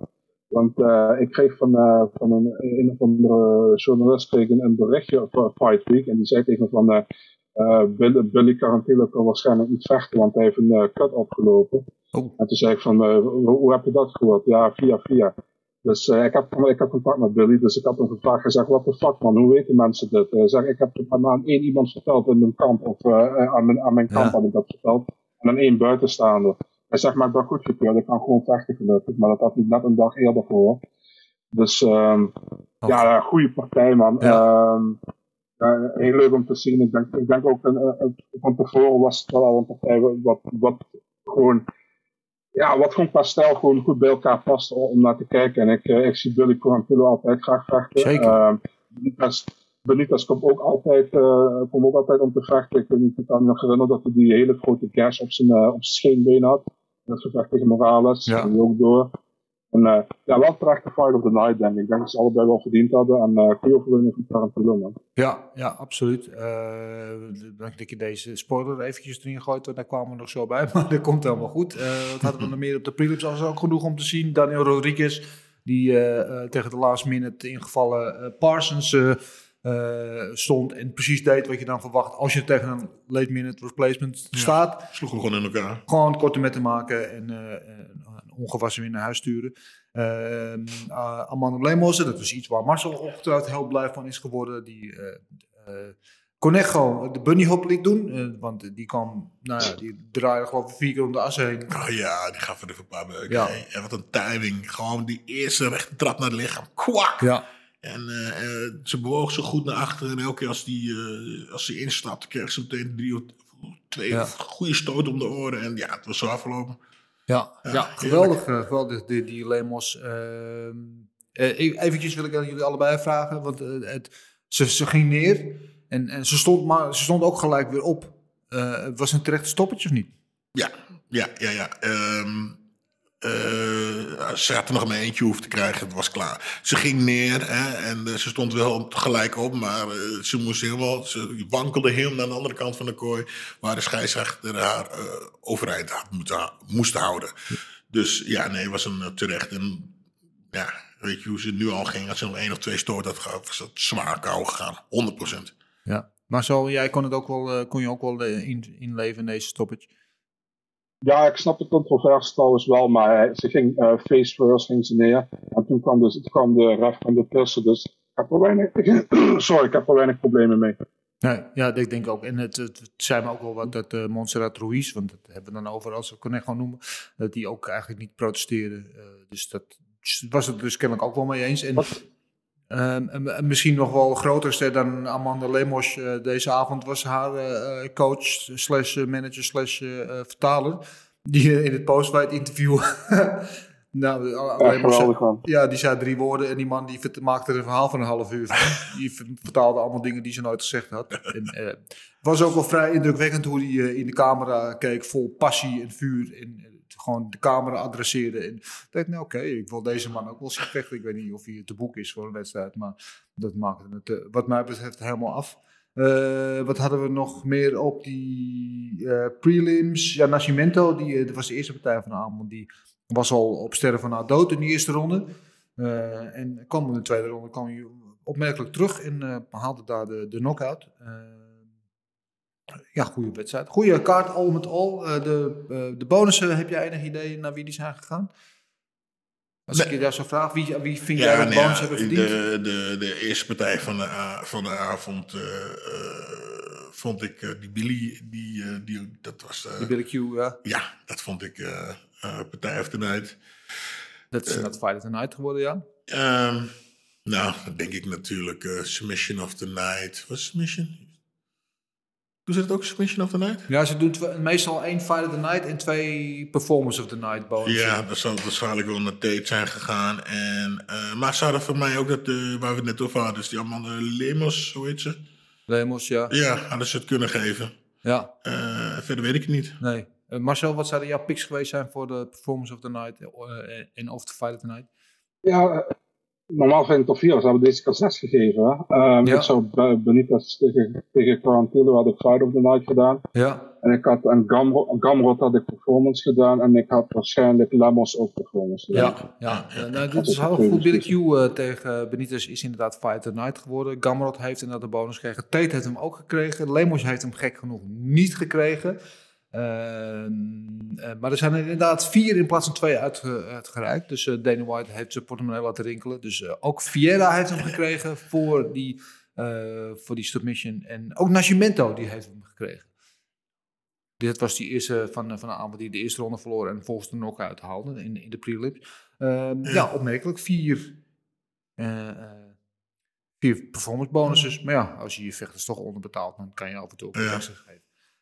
want ik kreeg van, van een, een of andere journalist kreeg een, berichtje op Fight Week. En die zei tegen me van... Uh, Billy, Billy Carantino kan waarschijnlijk niet vechten, want hij heeft een cut opgelopen. Oh. En toen zei ik van, hoe, hoe, heb je dat gehoord? Ja, via via. Dus ik, heb, ik heb contact met Billy, dus ik heb hem gevraagd, gezegd, what the fuck man, hoe weten mensen dit? zeg, ik heb het aan, één iemand verteld in mijn kamp, of aan mijn, aan mijn kamp ja. had ik dat verteld. En aan één buitenstaander. Hij zegt, maar ik ben goed gekeurd, ik kan gewoon vechten gelukkig, maar dat had hij net een dag eerder voor. Dus um, ja, goede partij man. Ja. Um, ja, heel leuk om te zien. Ik denk, ik denk ook eh, eh, van tevoren was het wel al een partij wat, wat gewoon ja, wat gewoon qua stijl gewoon goed bij elkaar past om naar te kijken. En ik, eh, ik zie Billy Quarantillo altijd graag vechten. Zeker. Benitez, Benitez komt ook altijd, uh, komt ook altijd om te vechten. Ik weet niet ik kan me nog herinneren dat hij die hele grote gash op zijn, uh, op zijn scheenbeen had. Dat gevecht tegen Morales, Ja. die ook door. En uh, ja, wel fight of the night, denk ik. Ik denk dat ze allebei wel verdiend hadden. En uh, goede overwinning van Quarantillo, man. Ja, ja, absoluut. Uh, dan dat je deze spoiler eventjes erin gooit, want daar kwamen we nog zo bij. Maar dat komt helemaal goed. Wat hadden we nog meer op de prelims? was ook genoeg om te zien. Daniel Rodriguez, die tegen de last minute ingevallen Parsons uh, stond. En precies deed wat je dan verwacht als je tegen een late minute replacement Ja, staat. Sloeg hem gewoon in elkaar. Gewoon korte metten maken en uh, ongewassen weer naar huis sturen. Uh, Amanda dat is iets waar Marcel ongetwijfeld heel blij van is geworden. Die Conejo de bunny hop liet doen. want die kwam, nou ja, die draaide geloof ik vier keer om de as heen. Oh ja, die gaf er even een paar beuken. Ja. En wat een timing. Gewoon die eerste rechte trap naar het lichaam. Kwak! Ja, En eh, eh, ze bewoog zo goed naar achteren. En elke keer als, die, eh, als ze instapte, kreeg ze meteen drie of twee Ja. goede stoten om de oren. En ja, het was zo afgelopen. ja, Ja, ja, geweldig. geweldig die, die Lemos. ehm. Eh, e- eventjes wil ik aan jullie allebei vragen. Want het, ze, ze ging neer en, en ze, stond maar, ze stond ook gelijk weer op. Eh, was het een terechte stoppetje of niet? Ja, ja, ja, ja. Ehm, eh, ze had er nog maar eentje hoeven te krijgen. Het was klaar. Ze ging neer hè, en eh, ze stond wel gelijk op. Maar eh, ze moest helemaal... Ze wankelde helemaal naar de andere kant van de kooi. Waar de scheidsrechter haar overeind had moest houden. Dus ja, nee, was een terecht. En ja, weet je hoe ze nu al ging? Als ze nog één of twee stoot had gehad, was dat zwaar kou gegaan. 100%. Ja. Maar zo, jij kon, het ook wel, kon je ook wel in, inleven in deze stoppage? Ja, ik snap de controverse trouwens wel, maar eh, ze ging eh, face first ging ze neer. En toen kwam de, toen kwam de ref van de tussen, dus ik heb er weinig, sorry, ik heb er weinig problemen mee. Nee, ja, ik denk ook. En het, het, zei me ook wel wat dat eh Montserrat Ruiz, want dat hebben we dan over als we gewoon noemen, dat die ook eigenlijk niet protesteerde. Dus dat was het dus kennelijk ook wel mee eens. En, en misschien nog wel groter dan Amanda Lemos eh, deze avond was haar eh, eh, coach slash manager slash vertaler. Die in het postfight interview... nou, Ja, Lemos- ja, die zei drie woorden en die man die maakte er een verhaal van een half uur van. Die ver- vertaalde allemaal dingen die ze nooit gezegd had. En, het was ook wel vrij indrukwekkend hoe hij in de camera keek, vol passie en vuur. En gewoon de camera adresseerde. En ik dacht, nou oké, ik wil deze man ook wel zien vechten. Ik weet niet of hij te boek is voor een wedstrijd, maar dat maakte het eh, wat mij betreft helemaal af. Eh, wat hadden we nog meer op die eh, prelims? Ja, Nascimento, die, dat was de eerste partij van de avond. Die was al op sterren van na dood in de eerste ronde. En kwam in de tweede ronde kwam hij opmerkelijk terug en haalde daar de, de knockout. Ja, goede wedstrijd. Goede kaart, al met al. Eh, de, eh, de bonussen, heb jij enig idee naar wie die zijn gegaan? Als ik je daar zo vraag, wie, wie vind Ja, jij dat nee, bonus ja, hebben verdiend? de, de, de eerste partij van de, a- van de avond eh, eh, vond ik eh, die Billy, die, eh, die, dat was... eh, Die Billy Q, ja. Ja, dat vond ik eh eh, Partij of the Night. Dat is net Fight of the Night geworden, ja. Ehm, nou, dan denk ik natuurlijk eh, Submission of the Night. Was Submission? Doen ze het ook, Submission of the Night? Ja, ze doen meestal één Fight of the Night en twee Performance of the Night bonussen. Ja, dat zal waarschijnlijk wel naar Tate zijn gegaan. En, eh, maar ze hadden voor mij ook dat, eh, waar we het net over hadden, dus die Amanda Lemos, hoe heet ze? Lemos, ja. Ja, hadden ze het kunnen geven. Ja, Eh, verder weet ik het niet. nee. Eh, Marcel, wat zouden jouw picks geweest zijn voor de Performance of the Night eh, en of the Fight of the Night? Ja, eh, normaal vind ik top 4, ze hebben deze keer 6 gegeven. Hè? Ehm, Ja. Ik zou Be- Benitez tegen, tegen Quarantillo had ik Fight of the Night gedaan. Ja. En ik had een Gamrot, Gamrot had ik Performance gedaan. En ik had waarschijnlijk Lemos ook Performance gedaan. Ja, ja. ja. Nou, dit Dat is een goed. Billy Q eh, tegen Benitez is inderdaad Fight of the Night geworden. Gamrot heeft inderdaad de bonus gekregen. Tate heeft hem ook gekregen. Lemos heeft hem gek genoeg niet gekregen. Ehm, eh, maar er zijn er inderdaad vier in plaats van twee uitge- uitgereikt. Dus eh Dana White heeft zijn portemonnee laten rinkelen. Dus eh, ook Vieira heeft hem gekregen voor die, voor die submission. En ook Nascimento die heeft hem gekregen. Dit was die eerste van, van de avond die de eerste ronde verloor en volgens de knockout haalde in, in de prelims. Ehm, ja. opmerkelijk. Vier, eh, via performance bonuses. Maar ja, als je je vechters toch onderbetaalt, dan kan je af en toe ook Ja. extra geven.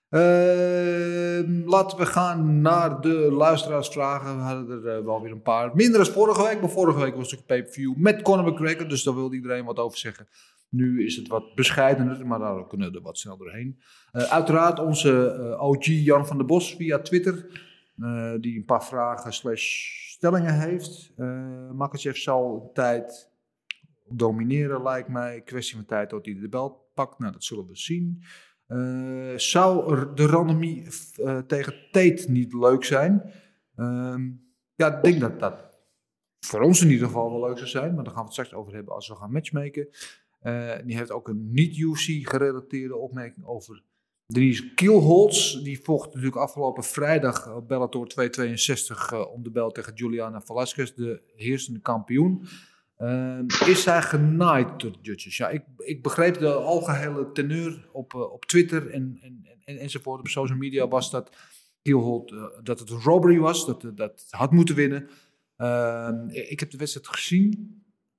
Ehm, laten we gaan naar de luisteraarsvragen. We hadden er eh, wel weer een paar. Minder dan vorige week. Maar vorige week was het een pay-per-view met Conor McGregor. Dus daar wilde iedereen wat over zeggen. Nu is het wat bescheidener, maar daar kunnen we er wat snel doorheen. Eh, uiteraard onze eh, OG Jan van der Bos via Twitter. die een paar vragen slash stellingen heeft. Uh, zal een tijd domineren, lijkt mij. Kwestie van tijd tot hij de belt pakt. Nou, dat zullen we zien. Eh, zou de randomie eh, tegen Tate niet leuk zijn? Ehm, ja, ik denk dat dat voor ons in ieder geval wel leuk zou zijn. Maar daar gaan we het straks over hebben als we gaan matchmaken. Eh, die heeft ook een niet-UC gerelateerde opmerking over Denise Kielholz. Die vocht natuurlijk afgelopen vrijdag op Bellator 262 eh, om de bel tegen Juliana Velasquez, de heersende kampioen. Ehm, is zij genaaid door de judges? Ja, ik, ik begreep de algehele teneur op, eh, op Twitter en, en, en, enzovoort. Op social media was dat Kielholz, eh, dat het een robbery was, dat dat het had moeten winnen. Ehm, ik heb de wedstrijd gezien.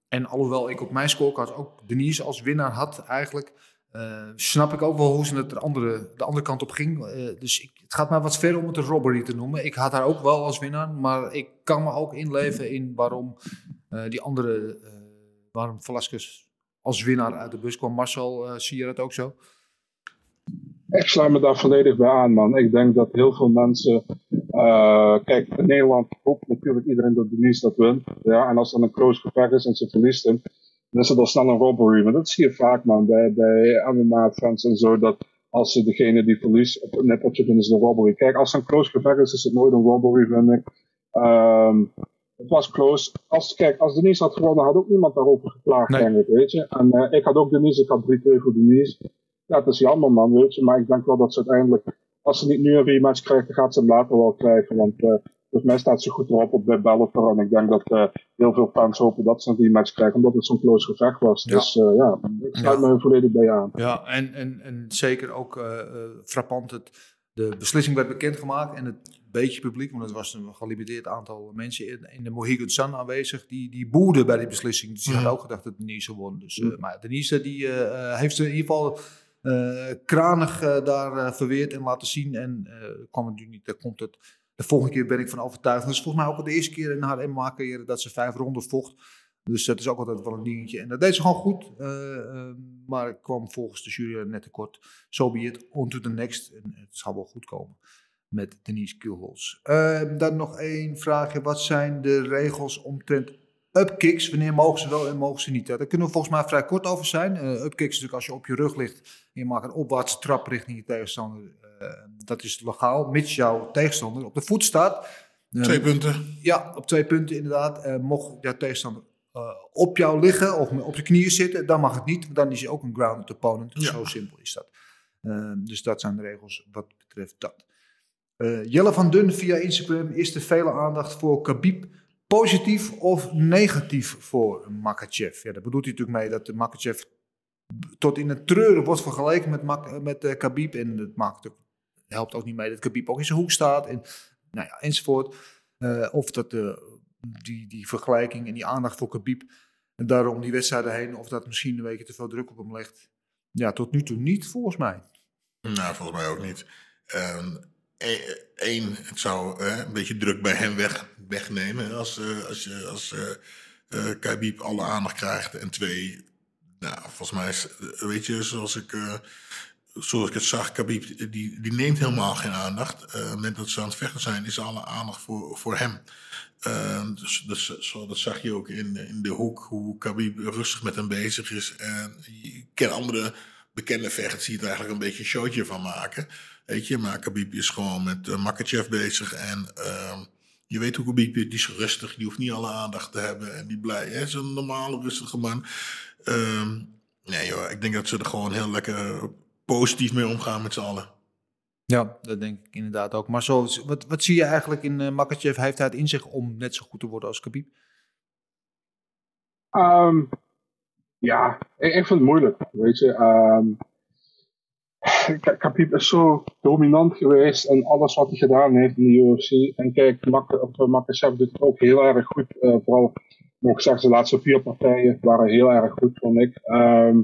En alhoewel ik op mijn scorecard ook Denise als winnaar had eigenlijk, eh, snap ik ook wel hoe ze het de andere, de andere kant op ging. Eh, dus ik, het gaat mij wat ver om het een robbery te noemen. Ik had haar ook wel als winnaar, maar ik kan me ook inleven in waarom eh, die andere, eh, waarom Velasquez als winnaar uit de bus kwam. Marcel, eh, zie je dat ook zo? Ik sluit me daar volledig bij aan, man. Ik denk dat heel veel mensen. eh, kijk, in Nederland hoopt natuurlijk iedereen dat Denise dat wint. Ja, en als dan een close gevecht is en ze verliest hem, dan is het al snel een robbery. Maar dat zie je vaak, man, bij, bij MMA-fans en zo. Dat als ze degene die verliest op een nippertje doen, is een robbery. Kijk, als een close gevecht is, is het nooit een robbery, vind ik. Ehm, het was close. Als, kijk, als Denise had gewonnen, had ook niemand daarover geklaagd, Nee. denk ik, weet je. En eh, ik had ook Denise, ik had 3-2 voor Denise. Ja, het is jammer, man, weet je. Maar ik denk wel dat ze uiteindelijk, als ze niet nu een rematch krijgt, dan gaat ze hem later wel krijgen. Want eh volgens mij staat ze goed erop op bij Bellator. En ik denk dat eh, heel veel fans hopen dat ze een rematch krijgen, omdat het zo'n close gevecht was. Ja. Dus ja, ik sluit Ja. me volledig bij aan. Ja, en, en, en zeker ook frappant, het, de beslissing werd bekendgemaakt en het beetje publiek, want het was een gelimiteerd aantal mensen in, in de Mohegan Sun aanwezig, die, die boerden bij die beslissing. Dus die hadden ook gedacht dat Denise won. Dus, eh, maar Denise die, eh, heeft ze in ieder geval eh, kranig daar verweerd en laten zien. En kwam het nu niet, daar komt het. De volgende keer ben ik van overtuigd. Dat is volgens mij ook al de eerste keer in haar MMA-carrière dat ze vijf ronden vocht. Dus dat is ook altijd wel een dingetje. En dat deed ze gewoon goed. eh, eh, maar kwam volgens de jury net tekort. So be it. On to the next. En het zal wel goed komen met Denise Kielholz. Eh, dan nog één vraagje. Wat zijn de regels omtrent upkicks? Wanneer mogen ze wel en mogen ze niet? Daar kunnen we volgens mij vrij kort over zijn. Eh upkicks is natuurlijk als je op je rug ligt en je maakt een opwaartse trap richting je tegenstander. Eh, dat is legaal, mits jouw tegenstander op de voet staat. Twee punten. ja, op twee punten inderdaad. Mocht jouw tegenstander op jou liggen of op je knieën zitten, dan mag het niet. Dan is hij ook een grounded opponent. Ja. Zo simpel is dat. Eh, dus dat zijn de regels wat betreft dat. Eh, Jelle van Dun via Instagram is de vele aandacht voor Khabib positief of negatief voor Makachev? Ja, daar bedoelt hij natuurlijk mee dat Makachev tot in het treuren wordt vergeleken met, Mak- met eh, Khabib. En het maakt ook, helpt ook niet mee dat Khabib ook in zijn hoek staat. En, nou ja, enzovoort. Eh, of dat de, die, die vergelijking en die aandacht voor Khabib en daarom die wedstrijden heen, of dat misschien een beetje te veel druk op hem legt. Ja, tot nu toe niet, volgens mij. Nou, volgens mij ook niet. Eén, het zou eh, een beetje druk bij hem weg, wegnemen als, eh, als, je, als eh eh, Khabib alle aandacht krijgt. En twee, nou, volgens mij is, eh, weet je, zoals ik, eh, zoals ik het zag, Khabib, die, die neemt helemaal geen aandacht. Eh, het moment dat ze aan het vechten zijn, is alle aandacht voor, voor hem. Eh, dus, dus zo, dat zag je ook in, in de hoek, hoe Khabib rustig met hem bezig is. En je kent andere bekende vechters die eigenlijk een beetje een showtje van maken. Weet je, maar Khabib is gewoon met uh, Makachev bezig. En ehm, je weet hoe Khabib die is rustig, die hoeft niet alle aandacht te hebben. En die blij, hij is een normale, rustige man. Ehm, nee joh, ik denk dat ze er gewoon heel lekker positief mee omgaan met z'n allen. Ja, dat denk ik inderdaad ook. Maar zo, wat, wat zie je eigenlijk in uh, Makachev? Heeft hij het in zich om net zo goed te worden als Khabib? Um, ja, ik, ik, vind het moeilijk, weet je. Um, Khabib is zo dominant geweest in alles wat hij gedaan heeft in de UFC. En kijk, Makachev doet het ook heel erg goed. Uh, vooral nog gezegd, de laatste vier partijen waren heel erg goed, vond ik. Ehm,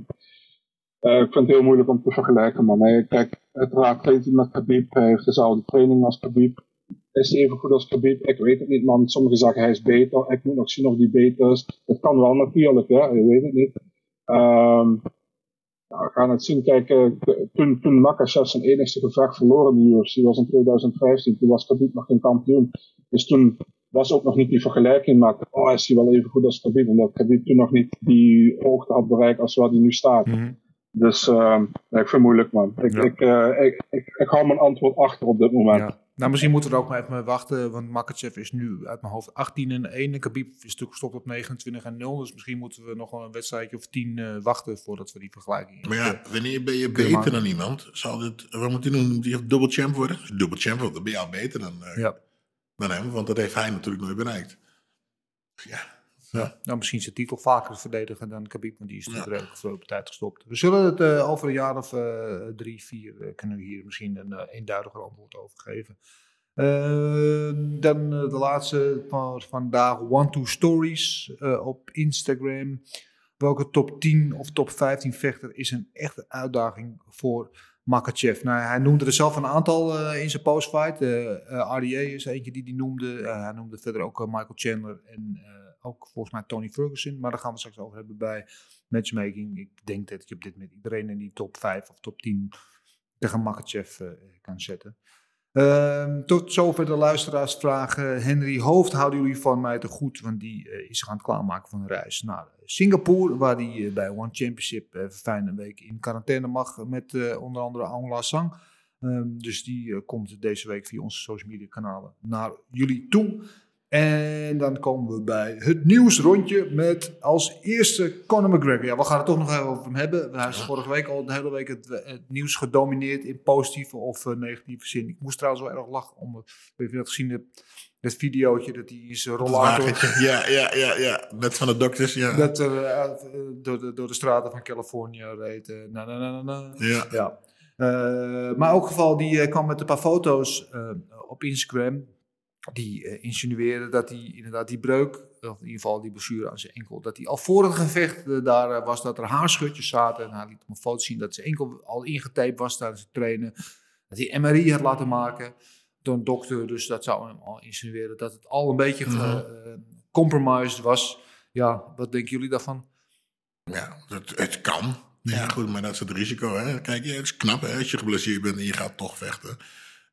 eh, ik vind het heel moeilijk om te vergelijken, man. Nee, kijk, uiteraard traint met Khabib. Hij heeft dezelfde training als Khabib. Is hij even goed als Khabib? Ik weet het niet, man. Sommigen zeggen hij is beter. Ik moet nog zien of hij beter is. Dat kan wel natuurlijk, hè. Je weet het niet. Ehm, nou, we gaan het zien. Kijk, eh, toen, toen Makachev zijn enigste gevecht verloren in de UFC was in 2015. Toen was Khabib nog geen kampioen. Dus toen was ook nog niet die vergelijking met, oh, is hij wel even goed als Khabib. Omdat Khabib toen nog niet die hoogte had bereikt als waar hij nu staat. Mhm. Dus uh, ik vind het moeilijk, man. Ik, Ja. ik, uh, ik, ik, ik hou mijn antwoord achter op dit moment. Ja. Nou, misschien moeten we er ook maar even mee wachten, want Makachev is nu uit mijn hoofd 18 en 1 en Khabib is natuurlijk gestopt op 29 en 0. Dus misschien moeten we nog wel een wedstrijdje of 10 uh, wachten voordat we die vergelijking Maar ja, wanneer ben je beter maken. dan iemand? Zal dit, wat moet hij doen? Moet hij dubbel champ worden? Dubbel champ dan ben je al beter dan, uh, Ja. dan hem. Want dat heeft hij natuurlijk nooit bereikt. Ja. Ja. Nou, misschien zijn titel vaker verdedigen dan Khabib, want die is natuurlijk redelijk veel op tijd gestopt. We zullen het uh, over een jaar of uh, drie, vier, uh, kunnen we hier misschien een eenduidiger antwoord over geven. Dan de laatste van vandaag, One Two Stories op Instagram. Welke top 10 of top 15 vechter is een echte uitdaging voor Makachev? Nou, hij noemde er zelf een aantal uh, in zijn postfight. Uh, RDA is eentje die hij noemde. Hij noemde verder ook Michael Chandler en ook volgens mij Tony Ferguson. Maar daar gaan we straks over hebben bij matchmaking. Ik denk dat je op dit moment iedereen in die top 5 of top 10 tegen Makachev uh, kan zetten. Uh, tot zover de luisteraarsvragen. Henry Hoofd houden jullie van mij te goed, want die uh, is zich aan het klaarmaken van een reis naar Singapore, waar hij bij One Championship fijn week in quarantaine mag met onder andere Aung La Sang. Um, dus die komt deze week via onze social media kanalen naar jullie toe. En dan komen we bij het nieuwsrondje met als eerste Conor McGregor. Ja, we gaan het toch nog even over hem hebben. Hij is vorige week al de hele week het, het nieuws gedomineerd in positieve of uh, negatieve zin. Ik moest trouwens wel erg lachen om, weet je dat gezien hebt, dat videootje dat hij in zijn rollator... Ja, ja, ja, ja, net van de dokters, ja. Dat er uh, door, de, door de straten van Californië reed. Uh, na, na, na, na. Ja. ja. Uh, maar ook geval, die kwam met een paar foto's op Instagram. Die uh, dat hij inderdaad die breuk, of in ieder geval die blessure aan zijn enkel, dat hij al voor het gevecht uh, daar uh, was, dat er haarschutjes zaten. En hij liet hem een foto zien dat zijn enkel al ingetaped was tijdens het trainen. Dat hij MRI had laten maken door een dokter. Dus dat zou hem al insinueren dat het al een beetje Mhm. uh, compromised was. Ja, wat denken jullie daarvan? Ja, het, het kan. Ja, goed, maar dat is het risico. Hè? Kijk, ja, het is knap hè, als je geblesseerd bent en je gaat toch vechten.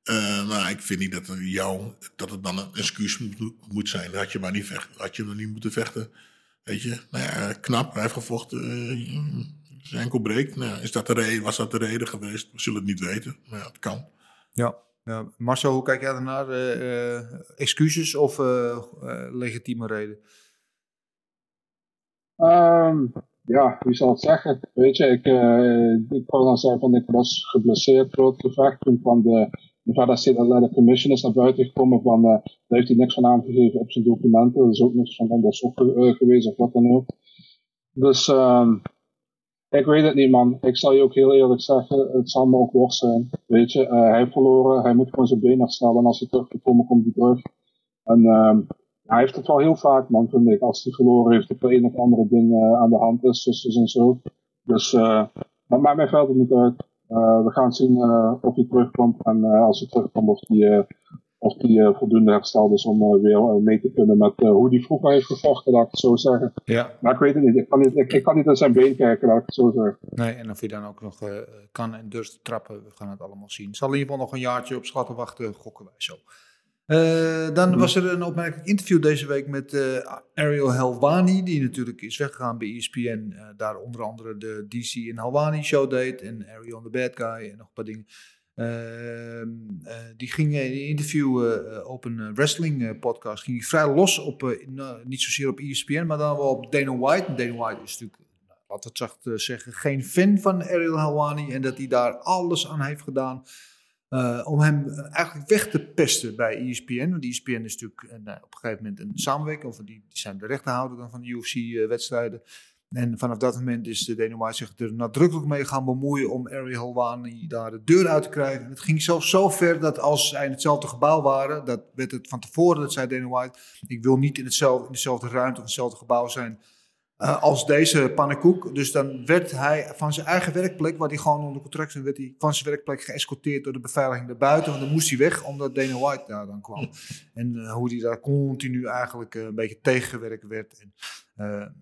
Uh, maar ik vind niet dat, het jou, dat het dan een excuus moet, moet zijn. Had je maar niet vechten. Had je maar niet moeten vechten. Weet je, nou ja, knap. Hij heeft gevochten. Uh, zijn enkel breekt. Nou, is dat de reden, was dat de reden geweest? We zullen het niet weten. Maar ja, het kan. Ja. ja. Marcel, hoe kijk jij ernaar? Uh, excuses of legitieme reden? Um, ja, wie zal het zeggen? Weet je, ik, uh, ik kon dan zeggen van ik was geblesseerd voor het gevecht. Toen kwam de Nevada State Athletic Commission is naar buiten gekomen van, uh, daar heeft hij niks van aangegeven op zijn documenten. Er is ook niks van onderzoek uh, geweest of wat dan ook. Dus um, ik weet het niet man. Ik zal je ook heel eerlijk zeggen, het zal me ook worst zijn. Weet je, hij heeft verloren, hij moet gewoon zijn been herstellen en als hij terugkomt, komt hij terug. En um, hij heeft het wel heel vaak, man, vind ik. Als hij verloren heeft, of er een of andere ding uh, aan de hand is, dus en zo. Dus, uh, maar maakt mij verder niet uit. Uh, we gaan zien uh, of hij terugkomt. En uh, als hij terugkomt, of hij, of hij voldoende hersteld is om weer mee te kunnen met hoe hij vroeger heeft gevochten, laat ik het zo zeggen. Ja. Maar ik weet het niet. Ik kan niet, ik, ik kan niet aan zijn been kijken, laat ik het zo zeggen. Nee, en of hij dan ook nog kan en durft te trappen, we gaan het allemaal zien. Zal in ieder geval nog een jaartje op schatten wachten, gokken wij zo. Uh, dan was er een opmerkelijk interview deze week met uh, Ariel Helwani, die natuurlijk is weggegaan bij ESPN. Uh, daar onder andere de DC en Helwani show deed en Ariel the Bad Guy en nog een paar dingen. Ehm, die ging in een interview op een wrestling podcast ging vrij los op, niet zozeer op ESPN, maar dan wel op Dana White. Dana White is natuurlijk, laten we het zacht zeggen, geen fan van Ariel Helwani en dat hij daar alles aan heeft gedaan. Uh, om hem eigenlijk weg te pesten bij ESPN. Want ESPN is natuurlijk uh, nou, op een gegeven moment een samenwerking. Of die, die zijn de rechterhouder dan van de UFC-wedstrijden. En vanaf dat moment is de White zich er nadrukkelijk mee gaan bemoeien om Ariel Helwani daar de deur uit te krijgen. En het ging zelfs zo ver dat als zij in hetzelfde gebouw waren, dat werd het van tevoren, dat zei Dana White, ik wil niet in, hetzelfde, in dezelfde ruimte of hetzelfde gebouw zijn eh, als deze pannenkoek. Dus dan werd hij van zijn eigen werkplek, waar hij gewoon onder contract stond, werd hij van zijn werkplek geëscorteerd door de beveiliging erbuiten. Want dan moest hij weg, omdat Dana White daar dan kwam. En eh, hoe hij daar continu eigenlijk eh, een beetje tegengewerkt werd. En,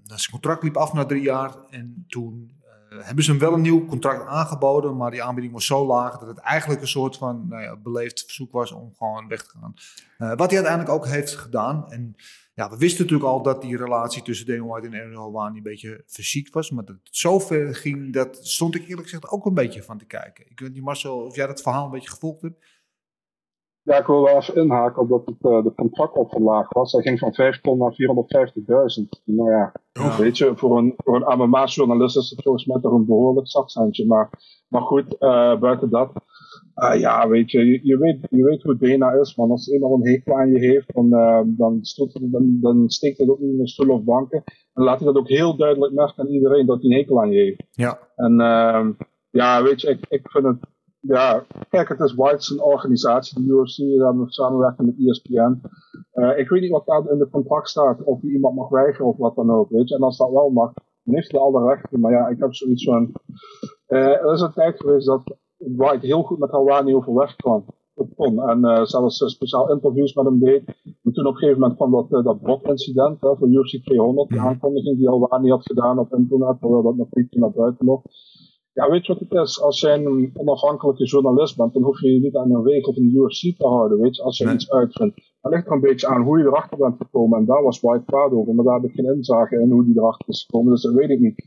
zijn contract liep af na drie jaar. En toen hebben ze hem wel een nieuw contract aangeboden. Maar die aanbieding was zo laag dat het eigenlijk een soort van nou ja, beleefd verzoek was om gewoon weg te gaan. Wat hij uiteindelijk ook heeft gedaan. En ja, we wisten natuurlijk al dat die relatie tussen Dana White en Ariel Helwani een beetje fysiek was. Maar dat het zo ver ging, dat stond ik eerlijk gezegd ook een beetje van te kijken. Ik weet niet Marcel, of jij dat verhaal een beetje gevolgd hebt? Ja, ik wil wel even inhaken op dat het, eh, de contract op verlaagd was. Hij ging van 5 ton naar 450.000. Nou ja, weet je, voor een, voor een MMA-journalist is het volgens mij toch een behoorlijk zakcentje. Maar, maar goed, eh, buiten dat. Eh, ja, weet je, je, je weet, je weet hoe Dana is, man. Als iemand een hekel aan je heeft, dan, eh, dan, stoot dan, dan steekt hij dat ook niet in een stoel of banken. En laat hij dat ook heel duidelijk merken aan iedereen dat hij een hekel aan je heeft. Ja. En ehm, ja, weet je, ik, ik vind het. Ja, kijk, het is White's een organisatie, de UFC, hebben samenwerking met ESPN. Eh, ik weet niet wat daar in de contract staat, of je iemand mag weigeren of wat dan ook, weet je. En als dat wel mag, dan heeft hij alle rechten. Maar ja, ik heb zoiets van. er is een tijd geweest dat White heel goed met Helwani overweg kwam. Kon. En eh, zelfs eh, speciaal interviews met hem deed. En toen op een gegeven moment kwam dat, eh, dat Brock-incident hè, voor UFC 200, die aankondiging die Helwani had gedaan op internet, terwijl dat nog niet naar buiten mocht. Ja, weet je wat het is? Als jij een onafhankelijke journalist bent, dan hoef je je niet aan een regel van de UFC te houden, weet je, als je Nee. iets uitvindt. Dat ligt er een beetje aan hoe je erachter bent gekomen. En daar was White kwaad over, maar daar heb ik geen inzage in hoe die erachter is gekomen, dus dat weet ik niet.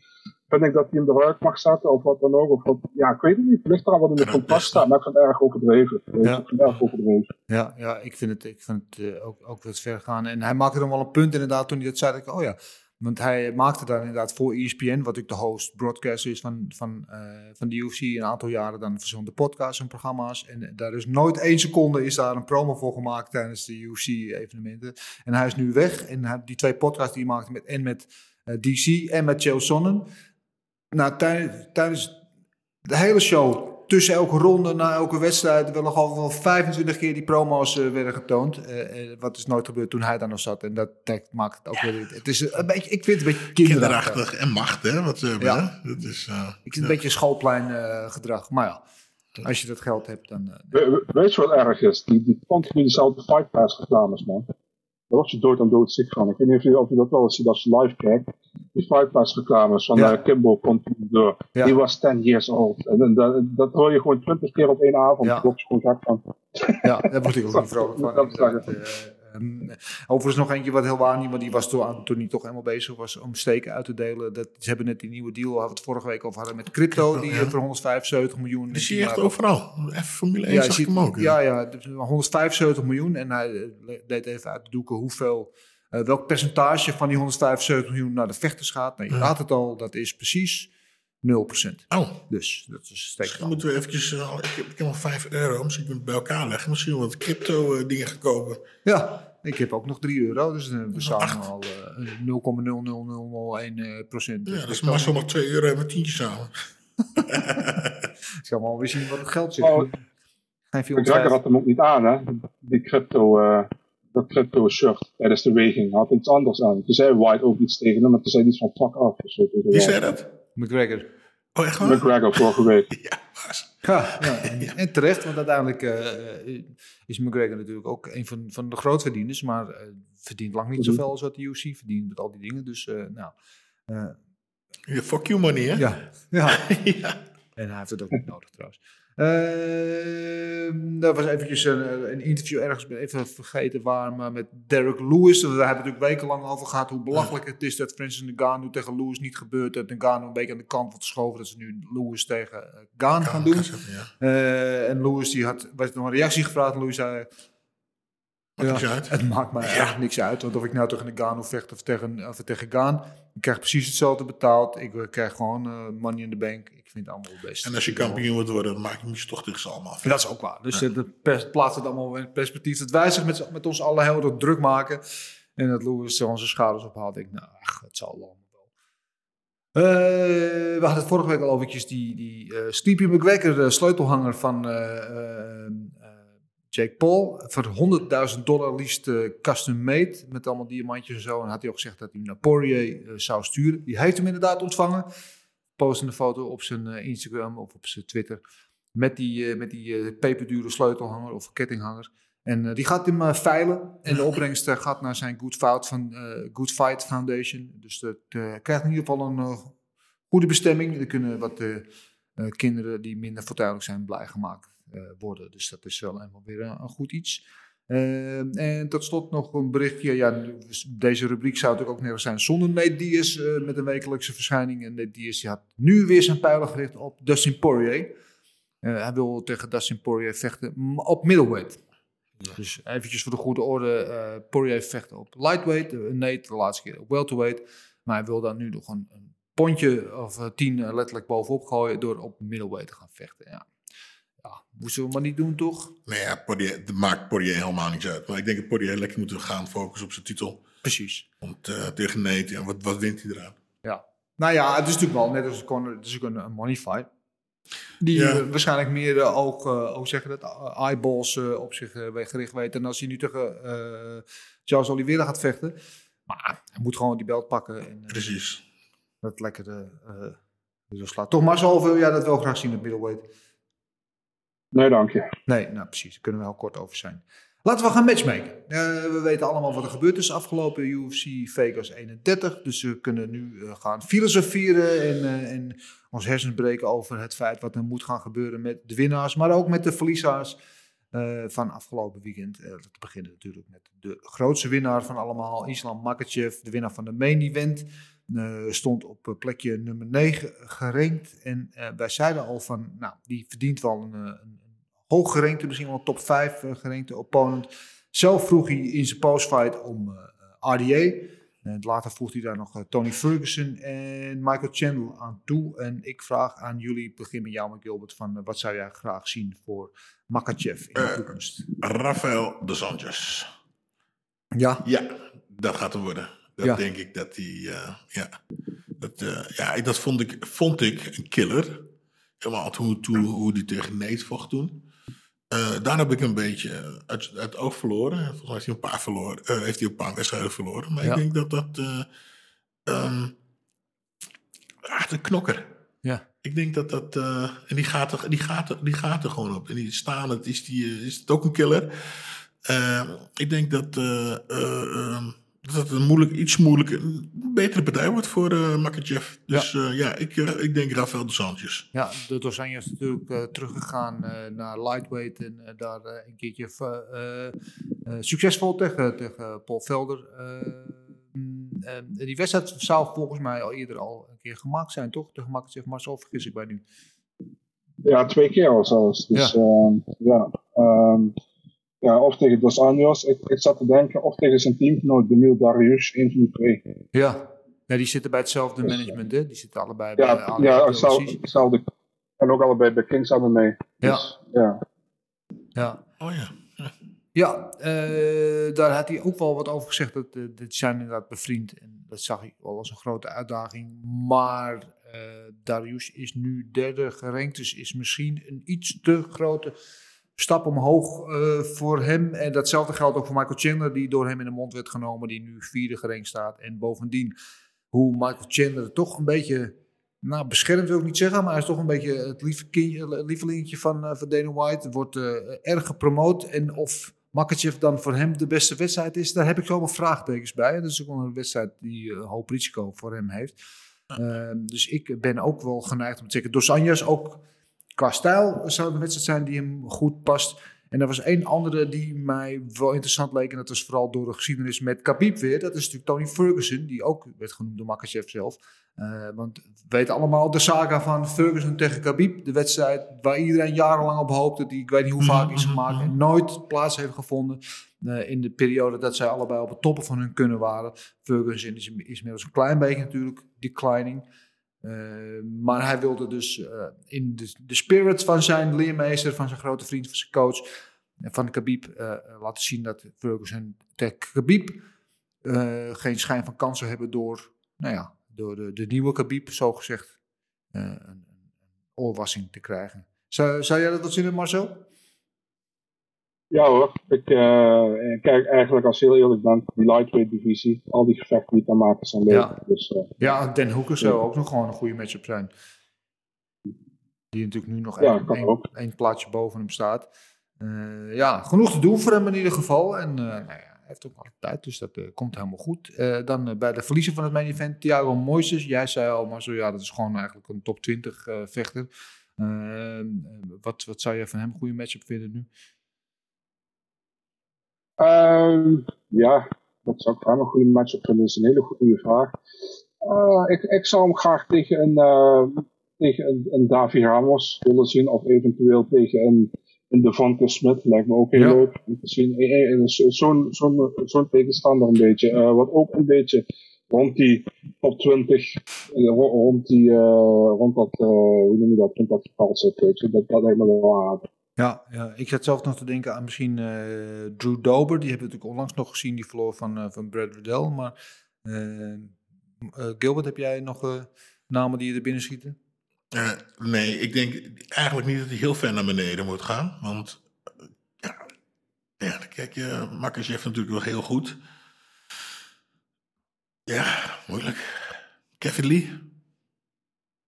Vind ik dat hij hem eruit mag zetten of wat dan ook? Of wat, ja, ik weet het niet. Het ligt eraan wat in de best staat, maar ik vind het erg overdreven. Ja. Ik vind het erg overdreven. Ja, ja ik vind het, ik vind het eh, ook, ook wat ver gaan. En hij maakte dan wel een punt inderdaad toen hij dat zei. Dat ik, oh ja, want hij maakte daar inderdaad voor ESPN, wat ook de host broadcaster is van, van, eh, van de UFC, een aantal jaren dan verschillende podcasts en programma's. En daar is nooit één seconde is daar een promo voor gemaakt tijdens de UFC-evenementen. En hij is nu weg. En die twee podcasts die hij maakte met, en met eh, DC en met Joe Sonnen. Nou, tij- tijdens de hele show, tussen elke ronde, na elke wedstrijd, wel nog al wel 25 keer die promo's eh, werden getoond. Eh, eh, wat is nooit gebeurd toen hij daar nog zat. En dat, dat maakt het ook weer. Het is een beetje, ik vind het een beetje kinderachtig. Kinderachtig en macht, hè? Wat ze hebben, Ja. hè? Dat is, eh, Ik vind het een beetje schoolplein eh, gedrag. Maar ja, als je dat geld hebt, dan. We- we- weet je wat erg is? Die, die continu dezelfde Fight Pass reclames, man. Daar word je dood aan dood ziek van. Ik weet niet of je, of je dat wel eens ziet als je live kijkt. Die Fight Pass reclames van Ja. eh, Kimbo continu door. Ja. Die was 10 years old. En, en dat, dat hoor je gewoon 20 keer op één avond. Ja. Gewoon gek van. Ja, daar word ik ook niet vrolijk van. Dat zag inderdaad. Eh, overigens nog eentje wat heel waar niet, want die was toen, toen hij toch helemaal bezig was om steken uit te delen. Dat, ze hebben net die nieuwe deal, waar we het vorige week over hadden, met crypto, Crypto, die ja. voor 175 miljoen. Die zie je echt overal. Even Formule 1 Ja, zag hem ook. Ja, ja, dus 175 miljoen. En hij eh, deed even uit de doeken hoeveel, eh, welk percentage van die 175 miljoen naar de vechters gaat. Nou, je Ja. raadt het al, dat is precies 0%. Oh, Dus dat is steek. misschien moeten we eventjes... eh, ik, heb, ik heb al 5 euro. Misschien kunnen we het bij elkaar leggen. Misschien wat crypto eh, dingen gaan kopen. Ja, ik heb ook nog 3 euro, dus dan hebben we samen acht. al eh, 0,00001 eh, procent. Ja, dat is Marcel nog 2 euro en een tientje samen. Ik zal maar weer zien wat het geld zit. Oh, Geen McGregor 450. had hem ook niet aan, hè? Die crypto, eh, dat crypto shirt tijdens de weging. Hij had iets anders aan. Toen zei White ook iets tegen hem, maar toen zei hij iets van fuck Wie White. zei dat? McGregor. Oh, echt waar? McGregor vorige week. Ja, was. Ja, ja en, en terecht, want uiteindelijk eh, is McGregor natuurlijk ook een van, van de grootverdieners, maar eh, verdient lang niet Mhm. zoveel als wat de UFC verdient met al die dingen. Dus, eh, nou, eh, fuck you money, hè? ja, ja. ja. En hij heeft het ook niet nodig trouwens. Uh, dat was eventjes een, een interview ergens, ben even vergeten waar, maar met Derek Lewis. Daar hebben we natuurlijk wekenlang over gehad hoe belachelijk het is dat Francis Ngannou tegen Lewis niet gebeurt. Dat Ngannou een beetje aan de kant wordt geschoven. Dat ze nu Lewis tegen eh, Gaan gaan doen. Eh, en Lewis die had, werd nog een reactie gevraagd. En Lewis zei, Maakt niks ja, uit. het maakt mij Ja. echt niks uit. Want of ik nou tegen Ngannou vecht of tegen, of tegen Gaan. Ik krijg precies hetzelfde betaald. Ik eh, krijg gewoon eh, money in the bank. Ik vind het allemaal het beste. En als je kampioen wordt worden, dan maak je je toch tegen ze allemaal af. En dat is ook waar. Dus eh, dat pers- plaatst het allemaal in perspectief. Dat wij zich met, met ons allen heel erg druk maken. En dat Lewis onze schouders ophaalt. Ik, nou, ach, het zal allemaal wel. Eh, we hadden het vorige week al over die, die eh Sleepy McGregor eh, sleutelhanger van eh, eh, eh, Jake Paul. Voor 100.000 dollar liefst eh, custom made. Met allemaal diamantjes en zo. En had hij ook gezegd dat hij hem naar Poirier eh, zou sturen. Die heeft hem inderdaad ontvangen. Post een foto op zijn eh, Instagram of op zijn Twitter. Met die, met die peperdure sleutelhanger of kettinghanger. En die gaat hem veilen. En de opbrengst gaat naar zijn Good Fight, van, Good Fight Foundation. Dus dat krijgt in ieder geval een goede bestemming. Er kunnen wat kinderen die minder fortuinlijk zijn blij gemaakt worden. Dus dat is wel eenmaal weer een, een goed iets. Eh, en tot slot nog een berichtje. Ja, nu- deze rubriek zou natuurlijk ook nergens zijn zonder Nate Diaz eh, met een wekelijkse verschijning. En Nate Diaz die had nu weer zijn pijlen gericht op Dustin Poirier. Eh, hij wil tegen Dustin Poirier vechten op middleweight. Dus eventjes voor de goede orde. eh Poirier vecht op lightweight. eh, Nate de laatste keer op welterweight. Maar hij wil dan nu nog een, een pondje of eh, tien eh, letterlijk bovenop gooien door op middleweight te gaan vechten. Ja, ja moesten we maar niet doen toch? Nee, ja, Poirier, dat maakt Poirier helemaal niks uit. Maar ik denk dat Poirier lekker moet gaan focussen op zijn titel. Precies. Want eh, tegen Nate, ja, wat, wat wint hij eraan? Ja. Nou ja, het is natuurlijk wel net als Conor, het is ook een, een money fight. Die Ja. eh, waarschijnlijk meer eh, ook, eh, hoe zeg je dat, eyeballs op zich gericht weet. En als hij nu tegen Charles Oliveira gaat vechten. Maar hij moet gewoon die belt pakken en Precies. dat lekker eh, zo slaat. Toch maar zoveel, ja, dat wil ik graag zien, het middleweight. Nee, dank je. Nee, nou precies, daar kunnen we heel kort over zijn. Laten we gaan matchmaken. Eh, we weten allemaal wat er gebeurd is afgelopen UFC Vegas 31. Dus we kunnen nu eh, gaan filosoferen en, eh, en ons hersens breken over het feit wat er moet gaan gebeuren met de winnaars, maar ook met de verliezers van afgelopen weekend. Dat beginnen natuurlijk met de grootste winnaar van allemaal, Islam Makachev, de winnaar van de main event. stond op plekje nummer 9 gerankt. En wij zeiden al van, nou, die verdient wel een, een hoog gerankte, misschien wel top 5 uh, gerankte opponent. Zelf vroeg hij in zijn postfight om eh, RDA. En later voegt hij daar nog eh, Tony Ferguson en Michael Chandler aan toe. En ik vraag aan jullie, begin met jou, Gilbert, van eh, wat zou jij graag zien voor Makachev in de Eh, toekomst? Rafael de Sanchez. Ja, Ja, dat gaat er worden. Dat Ja. denk ik dat hij, eh, ja, dat, eh, ja, dat vond ik, vond ik een killer. Helemaal hoe, hoe, hoe die tegen Nate vocht toen. Eh daar heb ik een beetje uit, uit het oog verloren. Volgens mij heeft hij een paar, verloren, eh, heeft hij een paar wedstrijden verloren. Maar Ja. ik denk dat dat... eh ehm, ah, de knokker. ja. Ik denk dat dat. eh, en die gaat, er, die, gaat er, die gaat er gewoon op. En die staan, het is, die, eh, is het ook een killer. Eh, ik denk dat, eh, eh, ehm, dat het een moeilijk, iets moeilijker, een betere partij wordt voor uh, Makachev. Dus ja, ja ik, eh, ik denk Rafael dos Anjos. Ja, de Dos Anjos is natuurlijk eh, teruggegaan eh, naar lightweight en eh, daar eh, een keertje eh, eh, succesvol tegen, tegen Paul Velder. eh, eh, die wedstrijd zou volgens mij al eerder al een keer gemaakt zijn, toch? Tegen Makachev, maar zo vergis ik mij nu. Ja, twee keer al zelfs. Dus Ja. ja, ja, ehm, ja of tegen Dos Anjos. Ik, ik zat te denken, of tegen zijn teamgenoot Benil Darius, 1 van die twee. Ja. ja, die zitten bij hetzelfde management, hè? Die zitten allebei Ja, bij alle ja LLC's. hetzelfde, hetzelfde. En ook allebei bij Kings hadden mee. Ja. Dus, ja. Ja. Oh ja. Ja, eh, daar had hij ook wel wat over gezegd. Dat, eh, dat zijn inderdaad bevriend. En dat zag ik wel als een grote uitdaging. Maar eh, Darius is nu derde gerankt. Dus is misschien een iets te grote stap omhoog eh, voor hem. En datzelfde geldt ook voor Michael Chandler. Die door hem in de mond werd genomen. Die nu vierde gerankt staat. En bovendien hoe Michael Chandler toch een beetje... Nou, beschermd wil ik niet zeggen, maar hij is toch een beetje het lieve lievelingetje van, eh, van Dana White. Wordt eh, erg gepromoot. En of Makachev dan voor hem de beste wedstrijd is, daar heb ik zomaar vraagtekens bij. Dat is ook wel een wedstrijd die een hoop risico voor hem heeft. Ehm, dus ik ben ook wel geneigd om te zeggen, Dos Anjos ook qua stijl zou het een wedstrijd zijn die hem goed past. En er was één andere die mij wel interessant leek. En dat was vooral door de geschiedenis met Khabib weer. Dat is natuurlijk Tony Ferguson, die ook werd genoemd door Makachev zelf. Uh, want we weten allemaal de saga van Ferguson tegen Khabib. De wedstrijd waar iedereen jarenlang op hoopte. Die ik weet niet hoe vaak is gemaakt. En nooit plaats heeft gevonden. Uh, in de periode dat zij allebei op het toppen van hun kunnen waren. Ferguson is, is inmiddels een klein beetje natuurlijk declining. Uh, maar hij wilde dus uh, in de, de spirit van zijn leermeester, van zijn grote vriend, van zijn coach, van Khabib, laten zien dat Ferguson tegen Khabib geen schijn van kans zou hebben door, nou ja, door de, de nieuwe Khabib, zo gezegd, eh, een, een oorwassing te krijgen. Zou, zou jij dat wat zien, Marcel? Ja hoor, ik eh, kijk eigenlijk als je heel eerlijk bent, die lightweight divisie, al die gevechten die ik kan maken zijn leuk. Ja. Dus, eh, Ja, Den Hoeker zou ook nog gewoon een goede matchup zijn. Die natuurlijk nu nog Ja, één, plaatje boven hem staat. Eh, ja, genoeg te doen voor hem in ieder geval. En eh, nou ja, hij heeft ook alle tijd, dus dat komt helemaal goed. Eh, dan bij de verliezer van het main event, Thiago Moises. Jij zei al, maar zo ja, dat is gewoon eigenlijk een top 20 eh, vechter. Wat, wat zou je van hem een goede matchup vinden nu? Ehm, ja, dat zou ik hem een goede matchup vinden. Dat is een hele goede vraag. Eh, ik, ik zou hem graag tegen een, eh, tegen een, een Davi Ramos willen zien. Of eventueel tegen een, een Devonta Smith. Lijkt me ook heel Ja. leuk om te zien. Eh, eh, zo- Zo'n zo'n zo'n tegenstander een beetje. Wat ook een beetje rond die top 20. eh, ro- rond, die, rond dat, hoe noem je dat, rond dat getal zit. Dat, dat lijkt me wel aardig. Ja, ja, ik zat zelf nog te denken aan misschien eh, Drew Dober. Die hebben we natuurlijk onlangs nog gezien, die verloor van, eh, van Brad Riddell. Maar eh, Gilbert, heb jij nog namen die je er binnen schieten? Nee, ik denk eigenlijk niet dat hij heel ver naar beneden moet gaan. Want ja, ja kijk je, Makachev natuurlijk wel heel goed. Ja, moeilijk. Kevin Lee?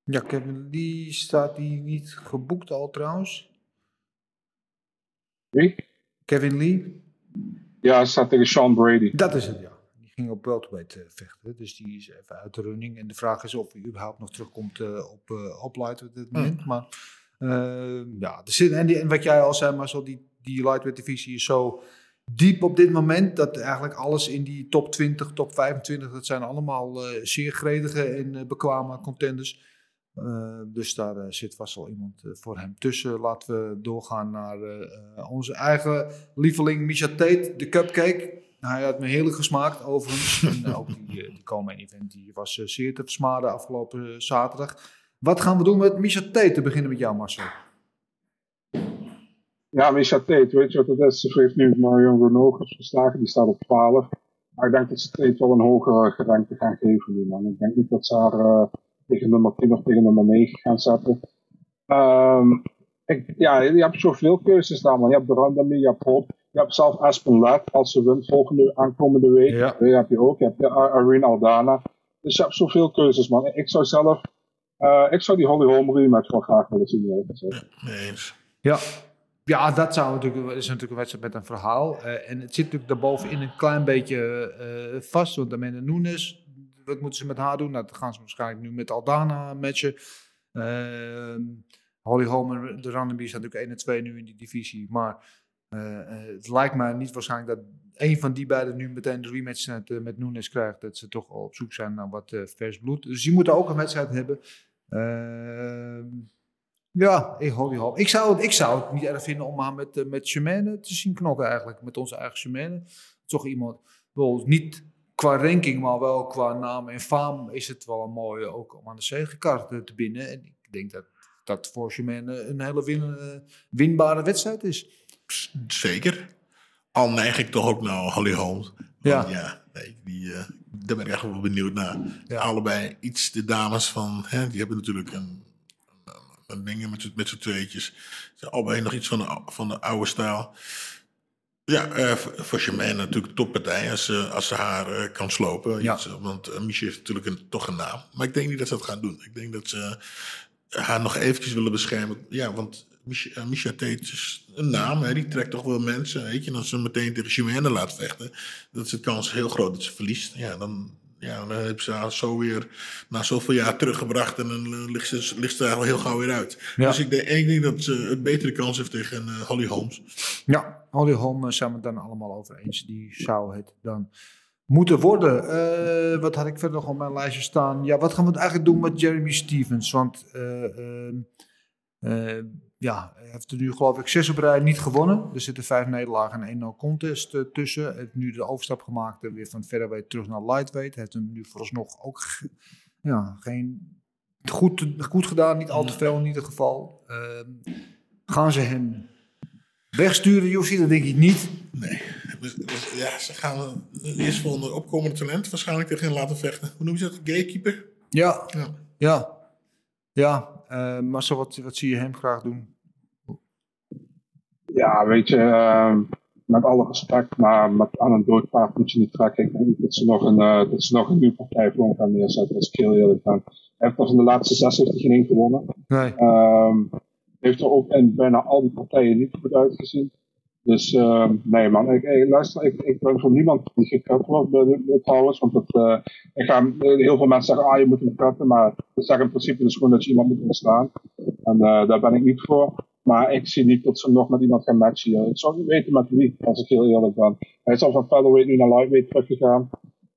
Ja, Kevin Lee staat die niet geboekt al trouwens. Wie? Kevin Lee, Ja, hij staat tegen Sean Brady. dat is het ja. Die ging op welterweight eh, vechten, dus die is even uit de running. En de vraag is of hij überhaupt nog terugkomt eh, op, uh, op lightweight op dit moment. Maar eh, ja, er zit, en, die, en wat jij al zei, maar zo die, die lightweight divisie is zo diep op dit moment dat eigenlijk alles in die top 20, top 25, dat zijn allemaal eh, zeer gretige en eh, bekwame contenders. Uh, dus daar uh, zit vast wel iemand uh, voor hem tussen. Laten we doorgaan naar uh, onze eigen lieveling Misha Tate, de cupcake. Hij had me heerlijk gesmaakt overigens. en ook die, die Komen event die was zeer te versmaden afgelopen zaterdag. Wat gaan we doen met Misha Tate? Te beginnen met jou Marcel. Ja, Misha Tate, weet je wat het is? Ze heeft nu Marion Renault verslagen, die staat op 12. Maar ik denk dat ze Tate wel een hogere gerankte gaan geven nu man. Ik denk niet dat ze haar tegen nummer 10 of tegen nummer 9 gaan zetten. Um, ik, ja, je hebt zoveel keuzes daar, man. Je hebt de Randami, je hebt Holt, je hebt zelf Aspen Ladd als ze wint volgende aankomende week. Ja. Die heb je ook. Je hebt de Arena Aldana. Dus je hebt zoveel keuzes, man. Ik zou zelf, uh, ik zou die Holly Holm rematch wel graag willen zien. Eens. Ja. Ja, dat zou natuurlijk, is natuurlijk een wedstrijd met een verhaal. Uh, en het zit natuurlijk daarbovenin een klein beetje uh, vast. Want Amanda Nunes, wat moeten ze met haar doen? Nou, dat gaan ze waarschijnlijk nu met Aldana matchen. Uh, Holly Holm de Randenby staan natuurlijk 1 en 2 nu in die divisie. Maar uh, het lijkt mij niet waarschijnlijk dat een van die beiden nu meteen de rematch met, uh, met Nunes krijgt. Dat ze toch al op zoek zijn naar wat vers bloed. Dus die moeten ook een wedstrijd hebben. Ehm, ja, ik, Holly Holm. Ik zou, het, ik zou het niet erg vinden om haar met, uh, met Chimene te zien knokken eigenlijk. Met onze eigen Chimene. Toch iemand, wel niet qua ranking, maar wel qua naam en faam is het wel een mooie ook om aan de zegenkaart te binnen. En ik denk dat dat voor Chimene een hele win, uh, winbare wedstrijd is. Zeker. Al neig ik toch ook naar Holly Holmes. Ja. ja nee, die, uh, daar ben ik echt wel benieuwd naar. Ja. Allebei iets de dames van, hè, die hebben natuurlijk een, een ding met, met z'n tweetjes. Allebei nog iets van de, van de oude stijl. Ja, uh, voor Germaine natuurlijk toppartij als, uh, als ze haar uh, kan slopen. Ja. Iets, want Michel heeft natuurlijk een, toch een naam. Maar ik denk niet dat ze dat gaan doen. Ik denk dat ze haar nog eventjes willen beschermen. Ja, want Misha Tate is een naam. Hè, die trekt toch wel mensen. Weet je, en als ze meteen tegen Germaine laat vechten, dan is de kans heel groot dat ze verliest. Ja, dan, ja, dan hebben ze haar zo weer na zoveel jaar teruggebracht. En dan ligt ze, ligt ze er al heel gauw weer uit. Ja. Dus ik denk, ik denk dat ze een betere kans heeft tegen Holly Holmes. Ja, Holly Holmes zijn we het dan allemaal over eens. Die zou het dan moeten worden. Uh, wat had ik verder nog op mijn lijstje staan? Ja, wat gaan we eigenlijk doen met Jeremy Stevens? Want uh, ja, hij heeft er nu geloof ik zes op rij niet gewonnen. Er zitten vijf nederlagen en één no contest tussen. Hij heeft nu de overstap gemaakt weer van featherweight terug naar lightweight. Hij heeft hem nu vooralsnog ook ja, geen goed, goed gedaan. Niet al te veel in ieder geval. Ehm, gaan ze hem wegsturen, Jussi? Dat denk ik niet. Nee. Ja, ze gaan eerst volgende opkomende talent waarschijnlijk tegen hen laten vechten. Hoe noem je dat? Gatekeeper? Ja, Ja. ja. Ja, eh, zo wat, wat zie je hem graag doen? Ja, weet je, ehm, met alle respect, maar met, aan een dood paard moet je niet trekken. Ik denk dat ze nog een, eh, dat ze nog een nieuwe partij voor hem gaan neerzetten, als ik heel eerlijk ben. Hij heeft er van de laatste zes heeft hij geen één gewonnen. Nee. Ehm heeft er ook in bijna al die partijen niet goed uitgezien. Dus ehm, nee man, ik, ik- luister, ik, ik ben voor niemand die gekut wordt trouwens. Want het, eh, ik ga, heel veel mensen zeggen, ah je moet hem kutten. Maar ik zeg in principe dus gewoon dat je iemand moet ontslaan. En eh, daar ben ik niet voor. Maar ik zie niet dat ze nog met iemand gaan matchen hier. Ik zou niet weten met wie, als ik heel eerlijk ben. Hij is al van featherweight nu naar lightweight teruggegaan.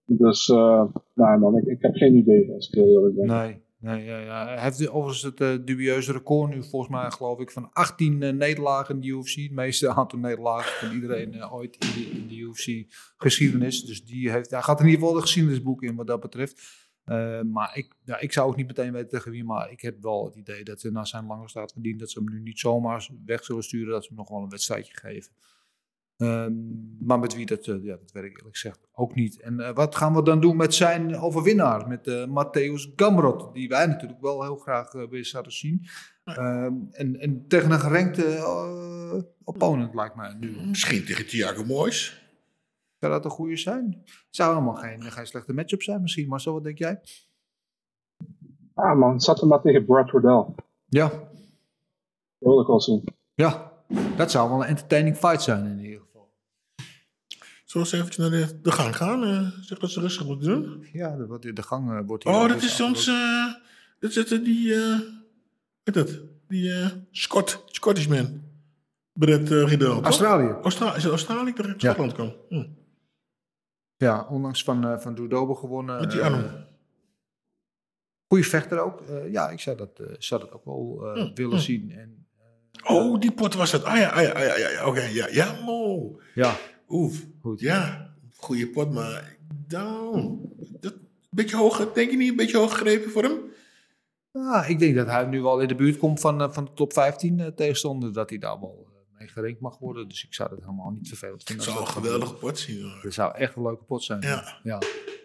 Dus eh, nee man, ik, ik heb geen idee als ik heel eerlijk ben. Nee, nee ja, ja. hij heeft overigens het eh, dubieuze record nu volgens mij geloof ik van 18 eh, nederlagen in de UFC. Het meeste aantal nederlagen van iedereen eh, ooit in de, in de UFC geschiedenis. Dus die heeft, hij gaat in ieder geval de geschiedenisboek in wat dat betreft. Maar ik, ja, ik zou ook niet meteen weten tegen wie, maar ik heb wel het idee dat ze na zijn lange staat verdiend dat ze hem nu niet zomaar weg zullen sturen, dat ze hem nog wel een wedstrijdje geven. Ehm, maar met wie, dat, eh, ja, dat weet ik eerlijk gezegd ook niet. En eh, wat gaan we dan doen met zijn overwinnaar, met eh Matthäus Gamrot, die wij natuurlijk wel heel graag weer zouden zien. Ehm, en, en tegen een gerankte eh, opponent, lijkt mij nu. Misschien tegen Thiago Moyes. Zou dat een goede zijn? Het zou helemaal geen, geen slechte matchup zijn misschien, maar zo wat denk jij? Ah man, zet hem maar tegen Brad Riddell. Ja, Dat wil ik wel zien. ja. Dat zou wel een entertaining fight zijn in ieder geval. Zullen we eens eventjes naar de, de gang gaan? eh zeg dat ze rustig moeten doen. Ja, de, wat- de gang eh, wordt hier Oh, dat is ons... eh dat is het, die... eh wat is dat? Die Scott, Scottishman. Brett uh, Riddell. Australië. Austra is het Australië dat uit Ja. Schotland kan? Hm. Ja, onlangs van, eh van Doedobe gewonnen. Met die arm. Goeie vechter ook. Eh, ja, ik zou dat, eh, zou dat ook wel eh, Hm, willen hm. zien. En, Oh, die pot was het. Ah ja, ah ja, ah ja, ja, ja. oké. ja, ja, oh. ja, Oef. goed. Ja, goede pot, maar... Nou, dat, beetje hoog, denk je niet? Een beetje hoog gegrepen voor hem? Ja, ik denk dat hij nu wel in de buurt komt van, eh, van de top 15 eh, tegenstander. Dat hij daar wel eh, mee gerenkt mag worden. Dus ik zou dat helemaal niet vervelend Het vinden. zou een geweldige pot zien. hoor. Dat zou echt een leuke pot zijn. Ja. ja.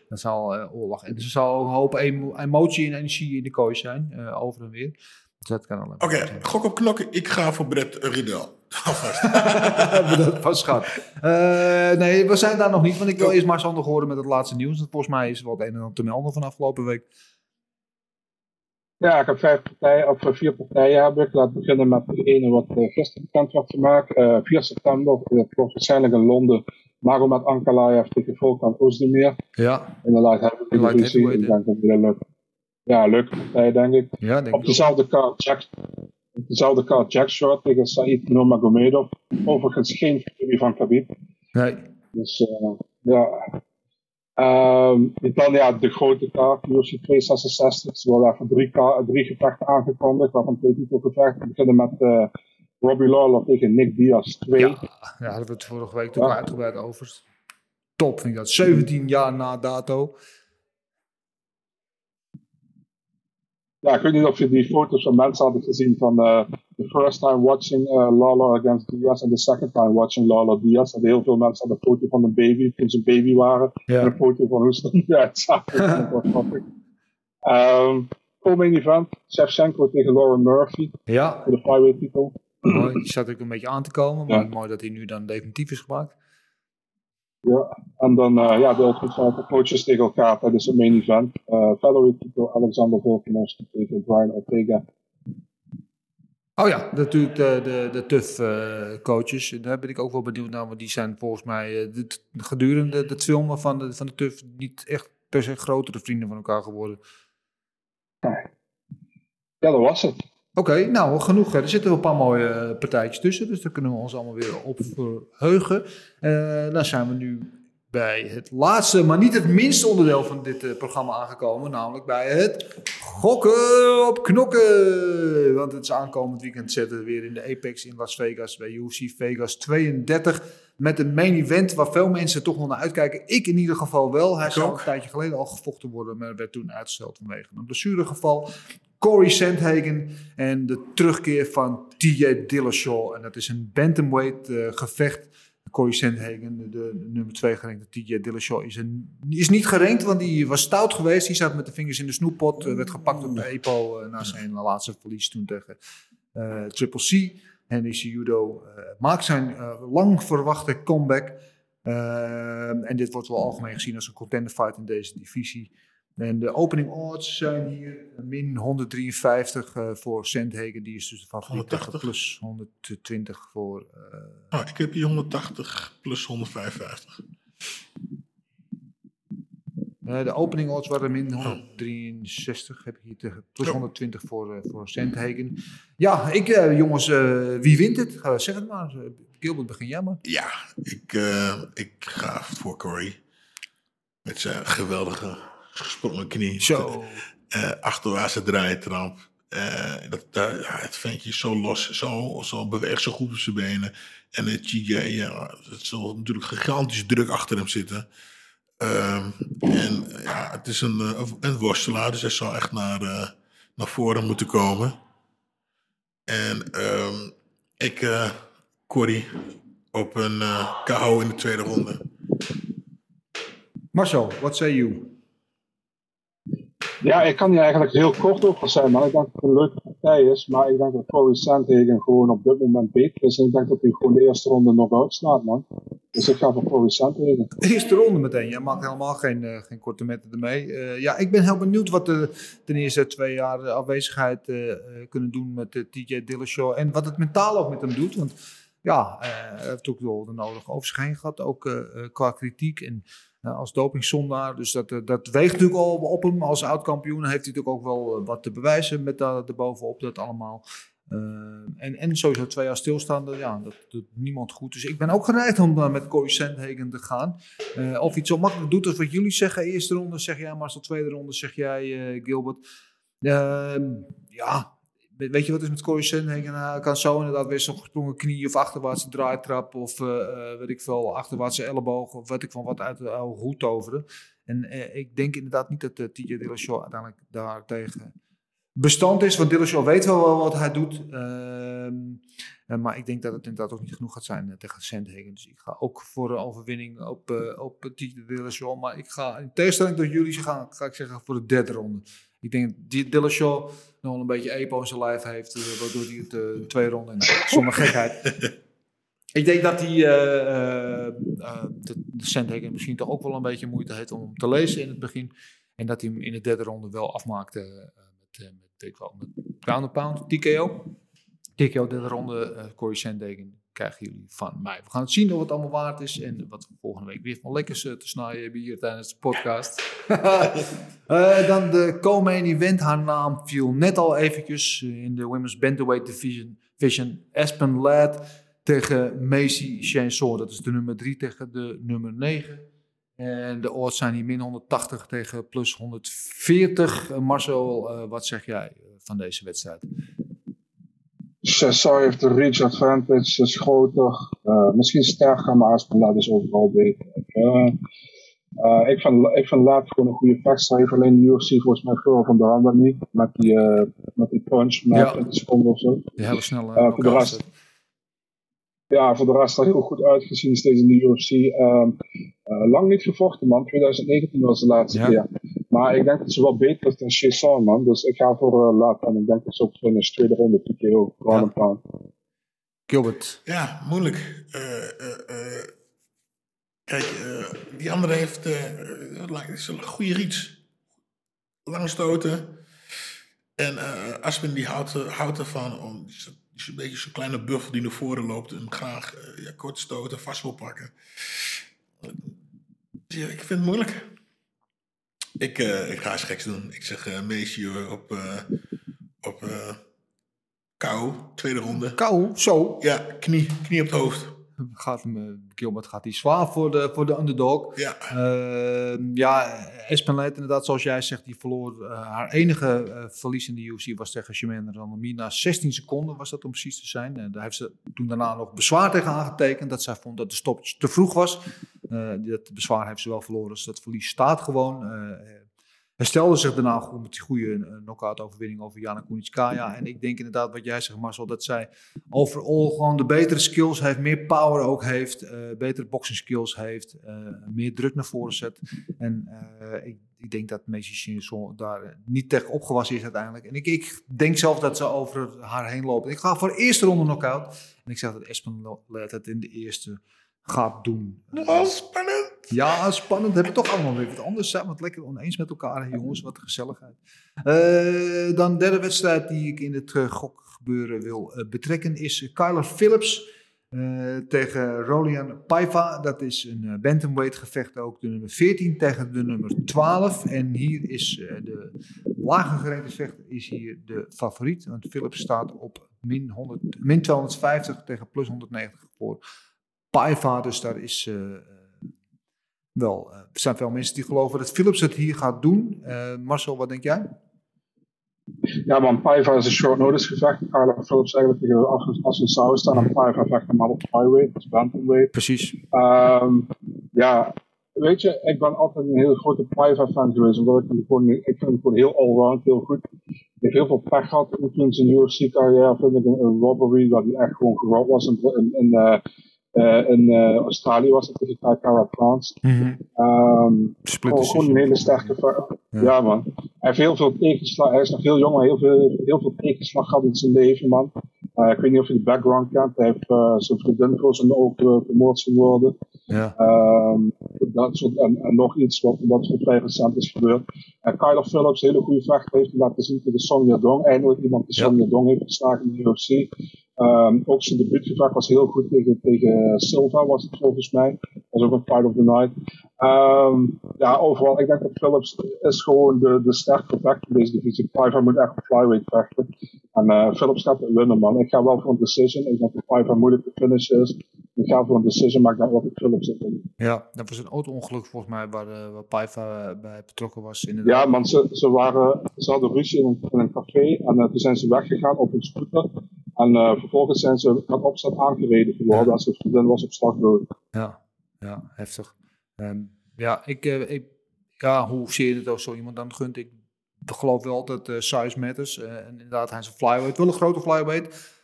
Dat zal eh, oorlog. En er zal ook een hoop emo- emotie en energie in de kooi zijn. over en weer. Dus dat kan Oké, gok op knokken. Ik ga voor Brett Riddell. Alvast. hebben we dat pas gehad. Eh, nee, we zijn daar nog niet. Want ik wil eerst maar zondag horen met het laatste nieuws. Want volgens mij is er wat een en ander te melden van afgelopen week. Ja, ik heb vijf partijen, of eh, vier partijen heb ik. Laat beginnen met de ene wat eh, gisteren bekend werd gemaakt. Eh 4 september, dat wordt waarschijnlijk in Londen. Magomed Ankalaev tegen Volkan Ozdemir. Ja, In de light heavyweight In light divisie. heavyweight, Ik denk dat het leuk, ja, leuke partij, denk ik. ja denk Op ik ook. dezelfde kaart Jack, op dezelfde kaart Jack Short tegen Said Nurmagomedov. Overigens geen familie van Khabib. Nee. Dus eh, ja. Ehm, dan ja, de grote kaart, UFC 266. Ze worden even drie, drie gevechten aangekondigd, waarvan twee titelgevechten. We beginnen met eh, Robbie Lawler tegen Nick Diaz 2. Ja, ja, daar hadden we het vorige week toch Ja. uitgebreid over. Top vind ik dat. 17 jaar na dato. Ja, ik weet niet of je die foto's van mensen hadden gezien van eh the first time watching eh, Lawler against Diaz en the second time watching Lawler Diaz. En heel veel mensen hadden een foto van een baby toen ze een baby waren. En een foto van hoe ze er nu uitzagen. Dat grappig. Ehm, Co-main event, Shevchenko tegen Lauren Murphy Ja, voor de flyweight titel. mooi. Die zat ook een beetje aan te komen. Maar Ja. mooi dat hij nu dan definitief is gemaakt. Ja. En dan eh, ja, de Ultimate Fighter coaches tegen elkaar tijdens het main event. Eh featherweight titel Alexander Volkanovski tegen Brian Ortega. Oh ja, natuurlijk de, de, de TUF eh, coaches. Daar ben ik ook wel benieuwd naar. Want die zijn volgens mij eh, dit- gedurende het filmen van de, van de TUF niet echt per se grotere vrienden van elkaar geworden. Ja, dat was het. Oké, nou genoeg. Er zitten wel een paar mooie eh, partijtjes tussen, dus daar kunnen we ons allemaal weer op verheugen. Eh, dan zijn we nu bij het laatste, maar niet het minste onderdeel van dit eh, programma aangekomen, namelijk bij het gokken op knokken. Want het is aankomend weekend zitten we weer in de Apex in Las Vegas bij UFC Vegas 32 met een main event waar veel mensen toch wel naar uitkijken. Ik in ieder geval wel. Hij zou een tijdje geleden al gevochten worden, maar werd toen uitgesteld vanwege een blessuregeval. Corey Sandhagen en de terugkeer van TJ Dillashaw. En dat is een bantamweight eh, gevecht. Corey Sandhagen, de, de nummer 2 gerankte TJ Dillashaw, is, een, is niet gerankt, want die was stout geweest. Die zat met de vingers in de snoeppot, eh, werd gepakt op de EPO eh, na zijn laatste verlies toen tegen Triple C. Cejudo eh, maakt zijn lang verwachte comeback. En dit wordt wel algemeen gezien als een contender fight in deze divisie. En de opening odds zijn hier min 153 eh, voor Sandhagen. Die is dus de favoriet tegen 180. plus 120 voor... Nou, ik heb hier 180 plus 155. Eh, de opening odds waren min 163, heb ik hier tegen plus Ja. 120 voor, voor Sandhagen. Ja, ik, jongens, wie wint het? Ga, zeg het maar. Gilbert, begin jij maar. Ja, ik, ik ga voor Corey. Met zijn geweldige gesprongen knie. Zo. Eh, achterwaartse draaitrap. Eh, dat, dat- ja, het ventje is zo los, zo, zo beweegt zo goed op zijn benen. En het TJ, ja, het zal natuurlijk gigantisch druk achter hem zitten. Ehm, en ja, het is een, eh, een worstelaar, dus hij zal echt naar, naar voren moeten komen. En ehm, ik, eh Corey, op een KO in de tweede ronde. Marcel, what say you? Ja, ik kan hier eigenlijk heel kort over zijn, maar ik denk dat het een leuke partij is. Maar ik denk dat Corey Sandhagen gewoon op dit moment beter is. En ik denk dat hij gewoon de eerste ronde nog uitslaat, man. Dus ik ga voor Corey Sandhagen. Eerste ronde meteen. Jij maakt helemaal geen, eh, geen korte metten ermee. Eh, ja, ik ben heel benieuwd wat de ten eerste twee jaar eh, afwezigheid kunnen doen met de TJ Dillashaw. En wat het mentaal ook met hem doet. Want ja, hij heeft ook wel de nodige over zich heen gehad. Ook qua kritiek en als dopingzondaar. Dus dat, eh, dat weegt natuurlijk al op hem. Als oud-kampioen heeft hij natuurlijk ook wel eh, wat te bewijzen met daar erbovenop dat allemaal. Eh, en, en sowieso twee jaar stilstaande, ja, dat doet niemand goed. Dus ik ben ook geneigd om met Corey Sandhagen te gaan. Of iets zo makkelijk doet als wat jullie zeggen. Eerste ronde zeg jij, Marcel. Tweede ronde zeg jij, Gilbert. Ehm, ja, weet je wat is met Corey Sandhagen? Hij kan zo inderdaad weer zo'n gesprongen knie of achterwaartse draaitrap. Of eh, eh, weet ik veel, achterwaartse elleboog. Of weet ik van wat uit de hoed toveren. En eh, ik denk inderdaad niet dat uh, TJ Dillashaw uiteindelijk daartegen bestand is. Want Dillashaw weet wel wat hij doet. Ehm, eh, maar ik denk dat het inderdaad ook niet genoeg gaat zijn tegen Sandhagen. Dus ik ga ook voor een overwinning op, op TJ Dillashaw. Maar ik ga, in tegenstelling tot jullie, ga ik zeggen voor de derde ronde. Ik denk dat Dillashaw nog een beetje epo in zijn lijf heeft. eh, waardoor hij het eh, de tweede ronde, nou, zonder gekheid. Ik denk dat hij eh, de, de Sandhagen misschien toch ook wel een beetje moeite heeft om hem te lezen in het begin. En dat hij hem in de derde ronde wel afmaakte met, met, ik wel, met pound TKO. TKO derde ronde, Corey Sandhagen krijgen jullie van mij. We gaan het zien of het allemaal waard is en wat we volgende week weer van lekkers eh, te snijden hebben hier tijdens de podcast. Eh, dan de co-main event, haar naam viel net al eventjes in de Women's Bantamweight Division. Vision Aspen Ladd tegen Macy Chanson. Dat is de nummer 3 tegen de nummer 9. En de odds zijn hier min 180 tegen plus 140. Eh, Marcel, wat zeg jij van deze wedstrijd? Cesar heeft de reach advantage, is groter. eh, misschien sterker, maar Aspenlaat is overal beter. Ik, eh, eh, ik, vind, ik vind Laat gewoon een goede vechter. Hij heeft alleen de UFC volgens mij veel van de handen niet. Met die, met die punch, met Ja. 20 seconden of zo. De hele snelle voor de rest- Ja, voor de rest er heel goed uitgezien steeds in de UFC. Ehm, eh, lang niet gevochten, man. 2019 was de laatste Ja. keer. Maar ik denk dat ze wel beter is dan Chesson, man. Dus ik ga voor uh, Laat. En ik denk dat ze op finish tweede ronde TKO. Ground and pound. Gilbert. Ja, moeilijk. Eh, eh, eh, kijk, eh, die andere heeft eh, eh, is een goede reach. Lang stoten. En eh Aspen die houdt, er- houdt ervan om. Die is, een beetje zo'n kleine buffel die naar voren loopt en graag eh, ja, kort stoten vast wil pakken. Ja, ik vind het moeilijk. Ik, eh, ik ga eens geks doen. Ik zeg Messi op, op eh KO, tweede ronde. Kou, zo. Ja, knie, knie op het hoofd. Gaat eh, Gilbert gaat hij zwaar voor de, voor de underdog. Ja, Uh, ja, inderdaad, zoals jij zegt, die verloor uh, haar enige uh, verlies in de UFC was tegen Shimena Randami. Na 16 seconden was dat om precies te zijn. Uh, daar heeft ze toen daarna nog bezwaar tegen aangetekend. Dat zij vond dat de stop te vroeg was. Uh, dat bezwaar heeft ze wel verloren, dus dat verlies staat gewoon. Herstelde zich daarna goed met die goede uh, knockout overwinning over Jana Kunitskaya. En ik denk inderdaad wat jij zegt Marcel, dat zij overal gewoon de betere skills heeft, meer power ook heeft, uh, betere boxing skills heeft, uh, meer druk naar voren zet. En ik, ik, denk dat Messi daar niet tegen opgewassen is uiteindelijk. En ik, ik, denk zelf dat ze over haar heen lopen. Ik ga voor de eerste ronde knockout. En ik zeg dat Espen Let het in de eerste gaat doen. Oh, spannend. Ja, spannend. Hebben we toch allemaal weer wat anders. Zijn we het lekker oneens met elkaar, jongens. Wat gezelligheid. Uh, dan de derde wedstrijd die ik in het uh, gokgebeuren wil uh, betrekken is Kyler Phillips tegen Rolian Paiva. Dat is een bantamweight gevecht ook. De nummer 14 tegen de nummer 12. En hier is de lage gereden vechter is hier de favoriet. Want Phillips staat op min, 100, min 250 tegen plus 190 voor Paiva. Dus daar is wel, uh, er zijn veel mensen die geloven dat Philips het hier gaat doen. Marcel, wat denk jij? Ja, man, Paiva is een short notice gevecht. Carla Philips eigenlijk tegen als, als een zou staan. En Paiva vecht hem op flyweight, dus bantamweight. Precies. Um, ja, weet je, ik ben altijd een heel grote Paiva fan geweest. Omdat ik hem gewoon, ik vind hem gewoon heel allround, heel goed. Hij heeft heel veel pech gehad in zijn UFC carrière. Vind ik een, een robbery dat hij echt gewoon gerold was in, in, in uh, uh, in uh, Australië was het tegen Cara France. Mm -hmm. um, gewoon, gewoon een hele sterke ja. ja. man. Hij heeft heel veel tegenslag. Hij is nog heel jong, maar heel veel, heel veel tegenslag gehad in zijn leven, man. Uh, ik weet niet of je de background kent. Hij heeft zijn vriendin voor zijn ogen vermoord geworden. Ja. Um, dat soort, en, en, nog iets wat, wat vrij recent is gebeurd. En Kyler Phillips, hele goede vechter, heeft laten zien tegen Song Yadong. Eindelijk iemand die ja. Song Yadong heeft geslagen in de UFC. Um, ook zijn debuutgevecht was heel goed tegen, tegen Silva, was het volgens mij. Was ook een fight of the night. Um, ja, overal, ik denk dat Phillips is gewoon de, de sterke vechter in deze divisie. Piper moet echt flyweight vechten. En uh, Phillips gaat winnen, man. Ik ga wel voor een decision. Ik denk dat Piper moeilijk te finishen is. Ik ga voor een decision, maar ik denk dat ik Phillips zit. Ja, dat was een auto-ongeluk volgens mij waar, uh, waar Piper bij betrokken was. Inderdaad. Ja, man, ze, ze, waren, ze hadden ruzie in een, in een café en uh, toen zijn ze weggegaan op een scooter. En vervolgens zijn ze met opzet aangereden geworden ja. als het vriendin was op slag dood. Ja, ja, heftig. Um, ja, ik, uh, ik, ja, hoe zie je het ook zo iemand dan gunt? Ik geloof wel dat uh, size matters. en inderdaad, hij is een flyweight, wel een grote flyweight.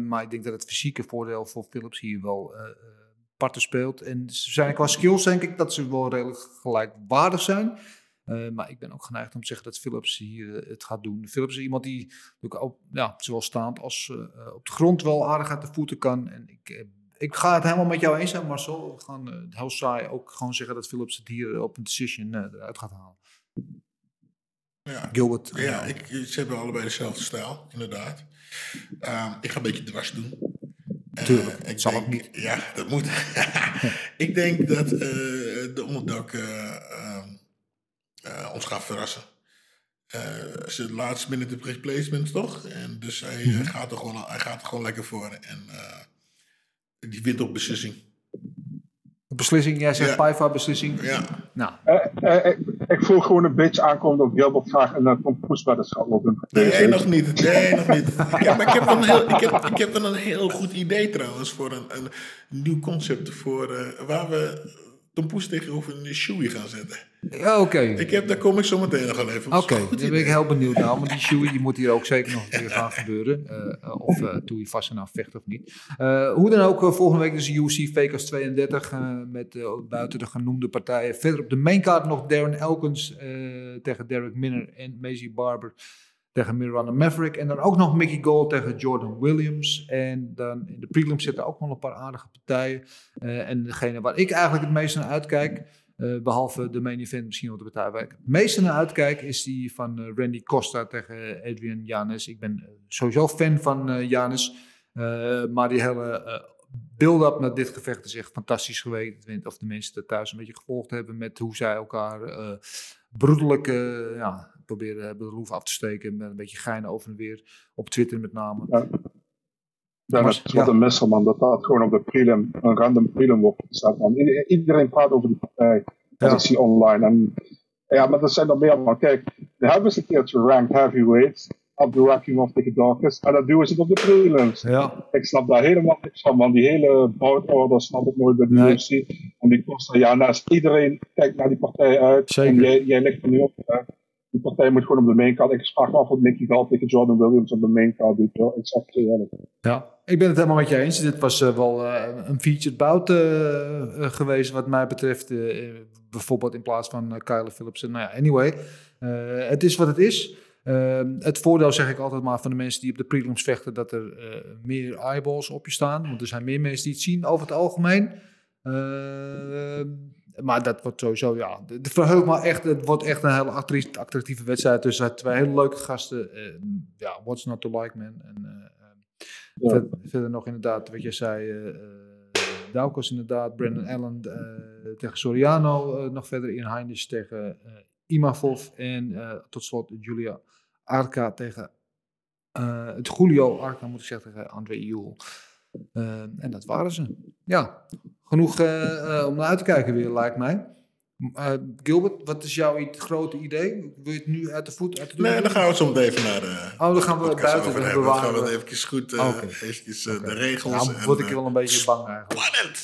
maar ik denk dat het fysieke voordeel voor Philips hier wel parten speelt. En ze zijn qua skills denk ik dat ze wel redelijk gelijkwaardig zijn. Uh, maar ik ben ook geneigd om te zeggen dat Philips hier het gaat doen. Philips is iemand die ook, ja, zowel staand als op de grond wel aardig uit de voeten kan. En ik, ik ga het helemaal met jou eens zijn, Marcel. We gaan heel saai ook gewoon zeggen dat Philips het hier op een decision eruit gaat halen. Ja, Gilbert. Ja, ik, ze hebben allebei dezelfde stijl, inderdaad. Ehm, ik ga een beetje dwars doen. Tuurlijk, ik zal denk, ook niet. Ja, dat moet. ik denk dat de onderdak ehm, ons gaat verrassen. Ze laatst minute replacements toch? En dus hij, mm -hmm. gaat er gewoon, hij gaat er gewoon lekker voor. En die wint op beslissing. Beslissing, jij zegt ja. Paiva beslissing. Ja. Nou. ik, ik voel gewoon een beetje aankomen dat Gilbert graag een Tom Poesweddenschap wil doen. Nee, nog niet. Nee, nog niet. Ja, maar ik heb, een heel, ik, heb, ik heb dan een heel goed idee trouwens voor een, een nieuw concept voor, waar we Tom Poes tegenover een Shui gaan zetten. Ja, oké. Ik heb, daar kom ik zo meteen nog wel even Oké, okay, daar ben ik heel benieuwd naar. Want die Shui die moet hier ook zeker nog een keer gaan gebeuren. Uh, of uh, doe je vast en aan vecht of niet. Uh, hoe dan ook, volgende week dus UFC Vegas 32. met buiten de genoemde partijen. Verder op de maincard nog Darren Elkins tegen Derek Minner en Maisie Barber tegen Miranda Maverick. En dan ook nog Mickey Gold tegen Jordan Williams. En dan in de prelims zitten ook nog een paar aardige partijen. Uh, en degene waar ik eigenlijk het meest naar uitkijk, uh, behalve de main event misschien wel de partij waar ik het meest naar uitkijk, is die van uh, Randy Costa tegen Adrian Janis. Ik ben sowieso fan van Janis. maar die hele build-up naar dit gevecht is echt fantastisch geweest. Of de mensen thuis een beetje gevolgd hebben met hoe zij elkaar broederlijk ja, proberen de loef af te steken. Met een beetje gein over en weer. Op Twitter met name. Ja. Ja, maar het is wat een misser, man. Dat dat gewoon op de prelim, een random prelim wordt gezet, man. Iedereen praat over die partij. Ja. ik zie online. En, ja, maar dat zijn er meer, man. Kijk, we hebben eens een keertje ranked heavyweights. Abdurakhimov tegen Dawkins. En dat duwen ze op de prelims. Ja. Ik snap daar helemaal niks van, man. Die hele boutorde snap ik nooit bij de Nee. UFC. En die Costa, ja, naast iedereen kijkt naar die partij uit. Zeker. En jij, jij ligt er nu op. hè. Die partij moet gewoon op de main card. Ik sprak me af wat Nicky Gall tegen Jordan Williams op de main card doet. eerlijk. Ja, ik ben het helemaal met je eens. Dit was eh, wel eh, een featured bout eh, geweest wat mij betreft. bijvoorbeeld in plaats van Kyle Philipsen. Nou ja, anyway. het is wat het is. Het voordeel zeg ik altijd maar van de mensen die op de prelims vechten... dat er meer eyeballs op je staan. Want er zijn meer mensen die het zien over het algemeen. Maar dat wordt sowieso, ja... Het verheugt me echt. Het wordt echt een hele attra- attractieve wedstrijd tussen twee hele leuke gasten. Eh, ja, what's not to like, man. En, eh, Ja. Ver- verder nog inderdaad, wat je zei, eh eh, Daukos inderdaad, Brandon Allen tegen Soriano, nog verder in Heinz tegen eh, Imavov en tot slot Julia Arca tegen, het Julio Arca moet ik zeggen, tegen André Iul. Eh, en dat waren ze. Ja, genoeg eh, eh, om naar uit te kijken weer, lijkt mij. Eh, Gilbert, wat is jouw grote idee? Wil je het nu uit de voet, uit de Nee, dan gaan we zo meteen even naar de Oh, dan gaan we podcast buiten, over dan hebben. Dan bewaren gaan we het eventjes goed, eh, Oké. eventjes eh, de regels. Nou, en, word ik eh, wel een beetje bang eigenlijk. Spannend!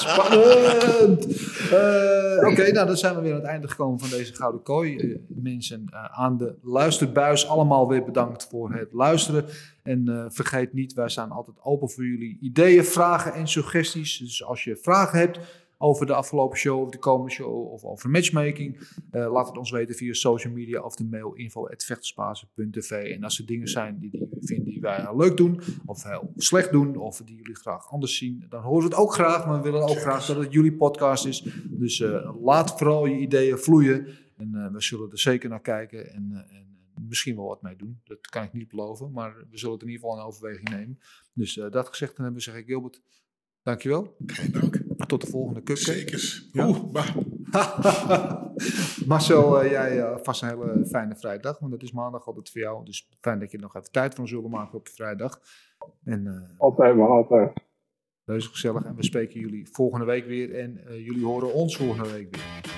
Spannend! Eh, Oké, nou dan zijn we weer aan het einde gekomen van deze Gouden Kooi. Eh, mensen eh, aan de luisterbuis, allemaal weer bedankt voor het luisteren. En eh, vergeet niet, wij staan altijd open voor jullie ideeën, vragen en suggesties. Dus als je vragen hebt over de afgelopen show of de komende show of over matchmaking, eh, laat het ons weten via social media of de mail info.vechtersbazen.tv. En als er dingen zijn die, jullie vinden die wij leuk doen of heel slecht doen of die jullie graag anders zien, dan horen we het ook graag. Maar we willen ook graag dat het jullie podcast is. Dus eh, laat vooral je ideeën vloeien. En eh, we zullen er zeker naar kijken en, en misschien wel wat mee doen. Dat kan ik niet beloven, maar we zullen het in ieder geval in overweging nemen. Dus dat gezegd te hebben, zeg ik Gilbert, dankjewel. Dank. Tot de volgende cupcake. Zekers. Ja. Oeh, bah. Marcel, eh, jij eh, vast een hele fijne vrijdag, want het is maandag altijd voor jou. Dus fijn dat je er nog even tijd van zullen maken op je vrijdag. En eh Altijd, man, altijd. reuze gezellig. En we spreken jullie volgende week weer. En eh, jullie horen ons volgende week weer.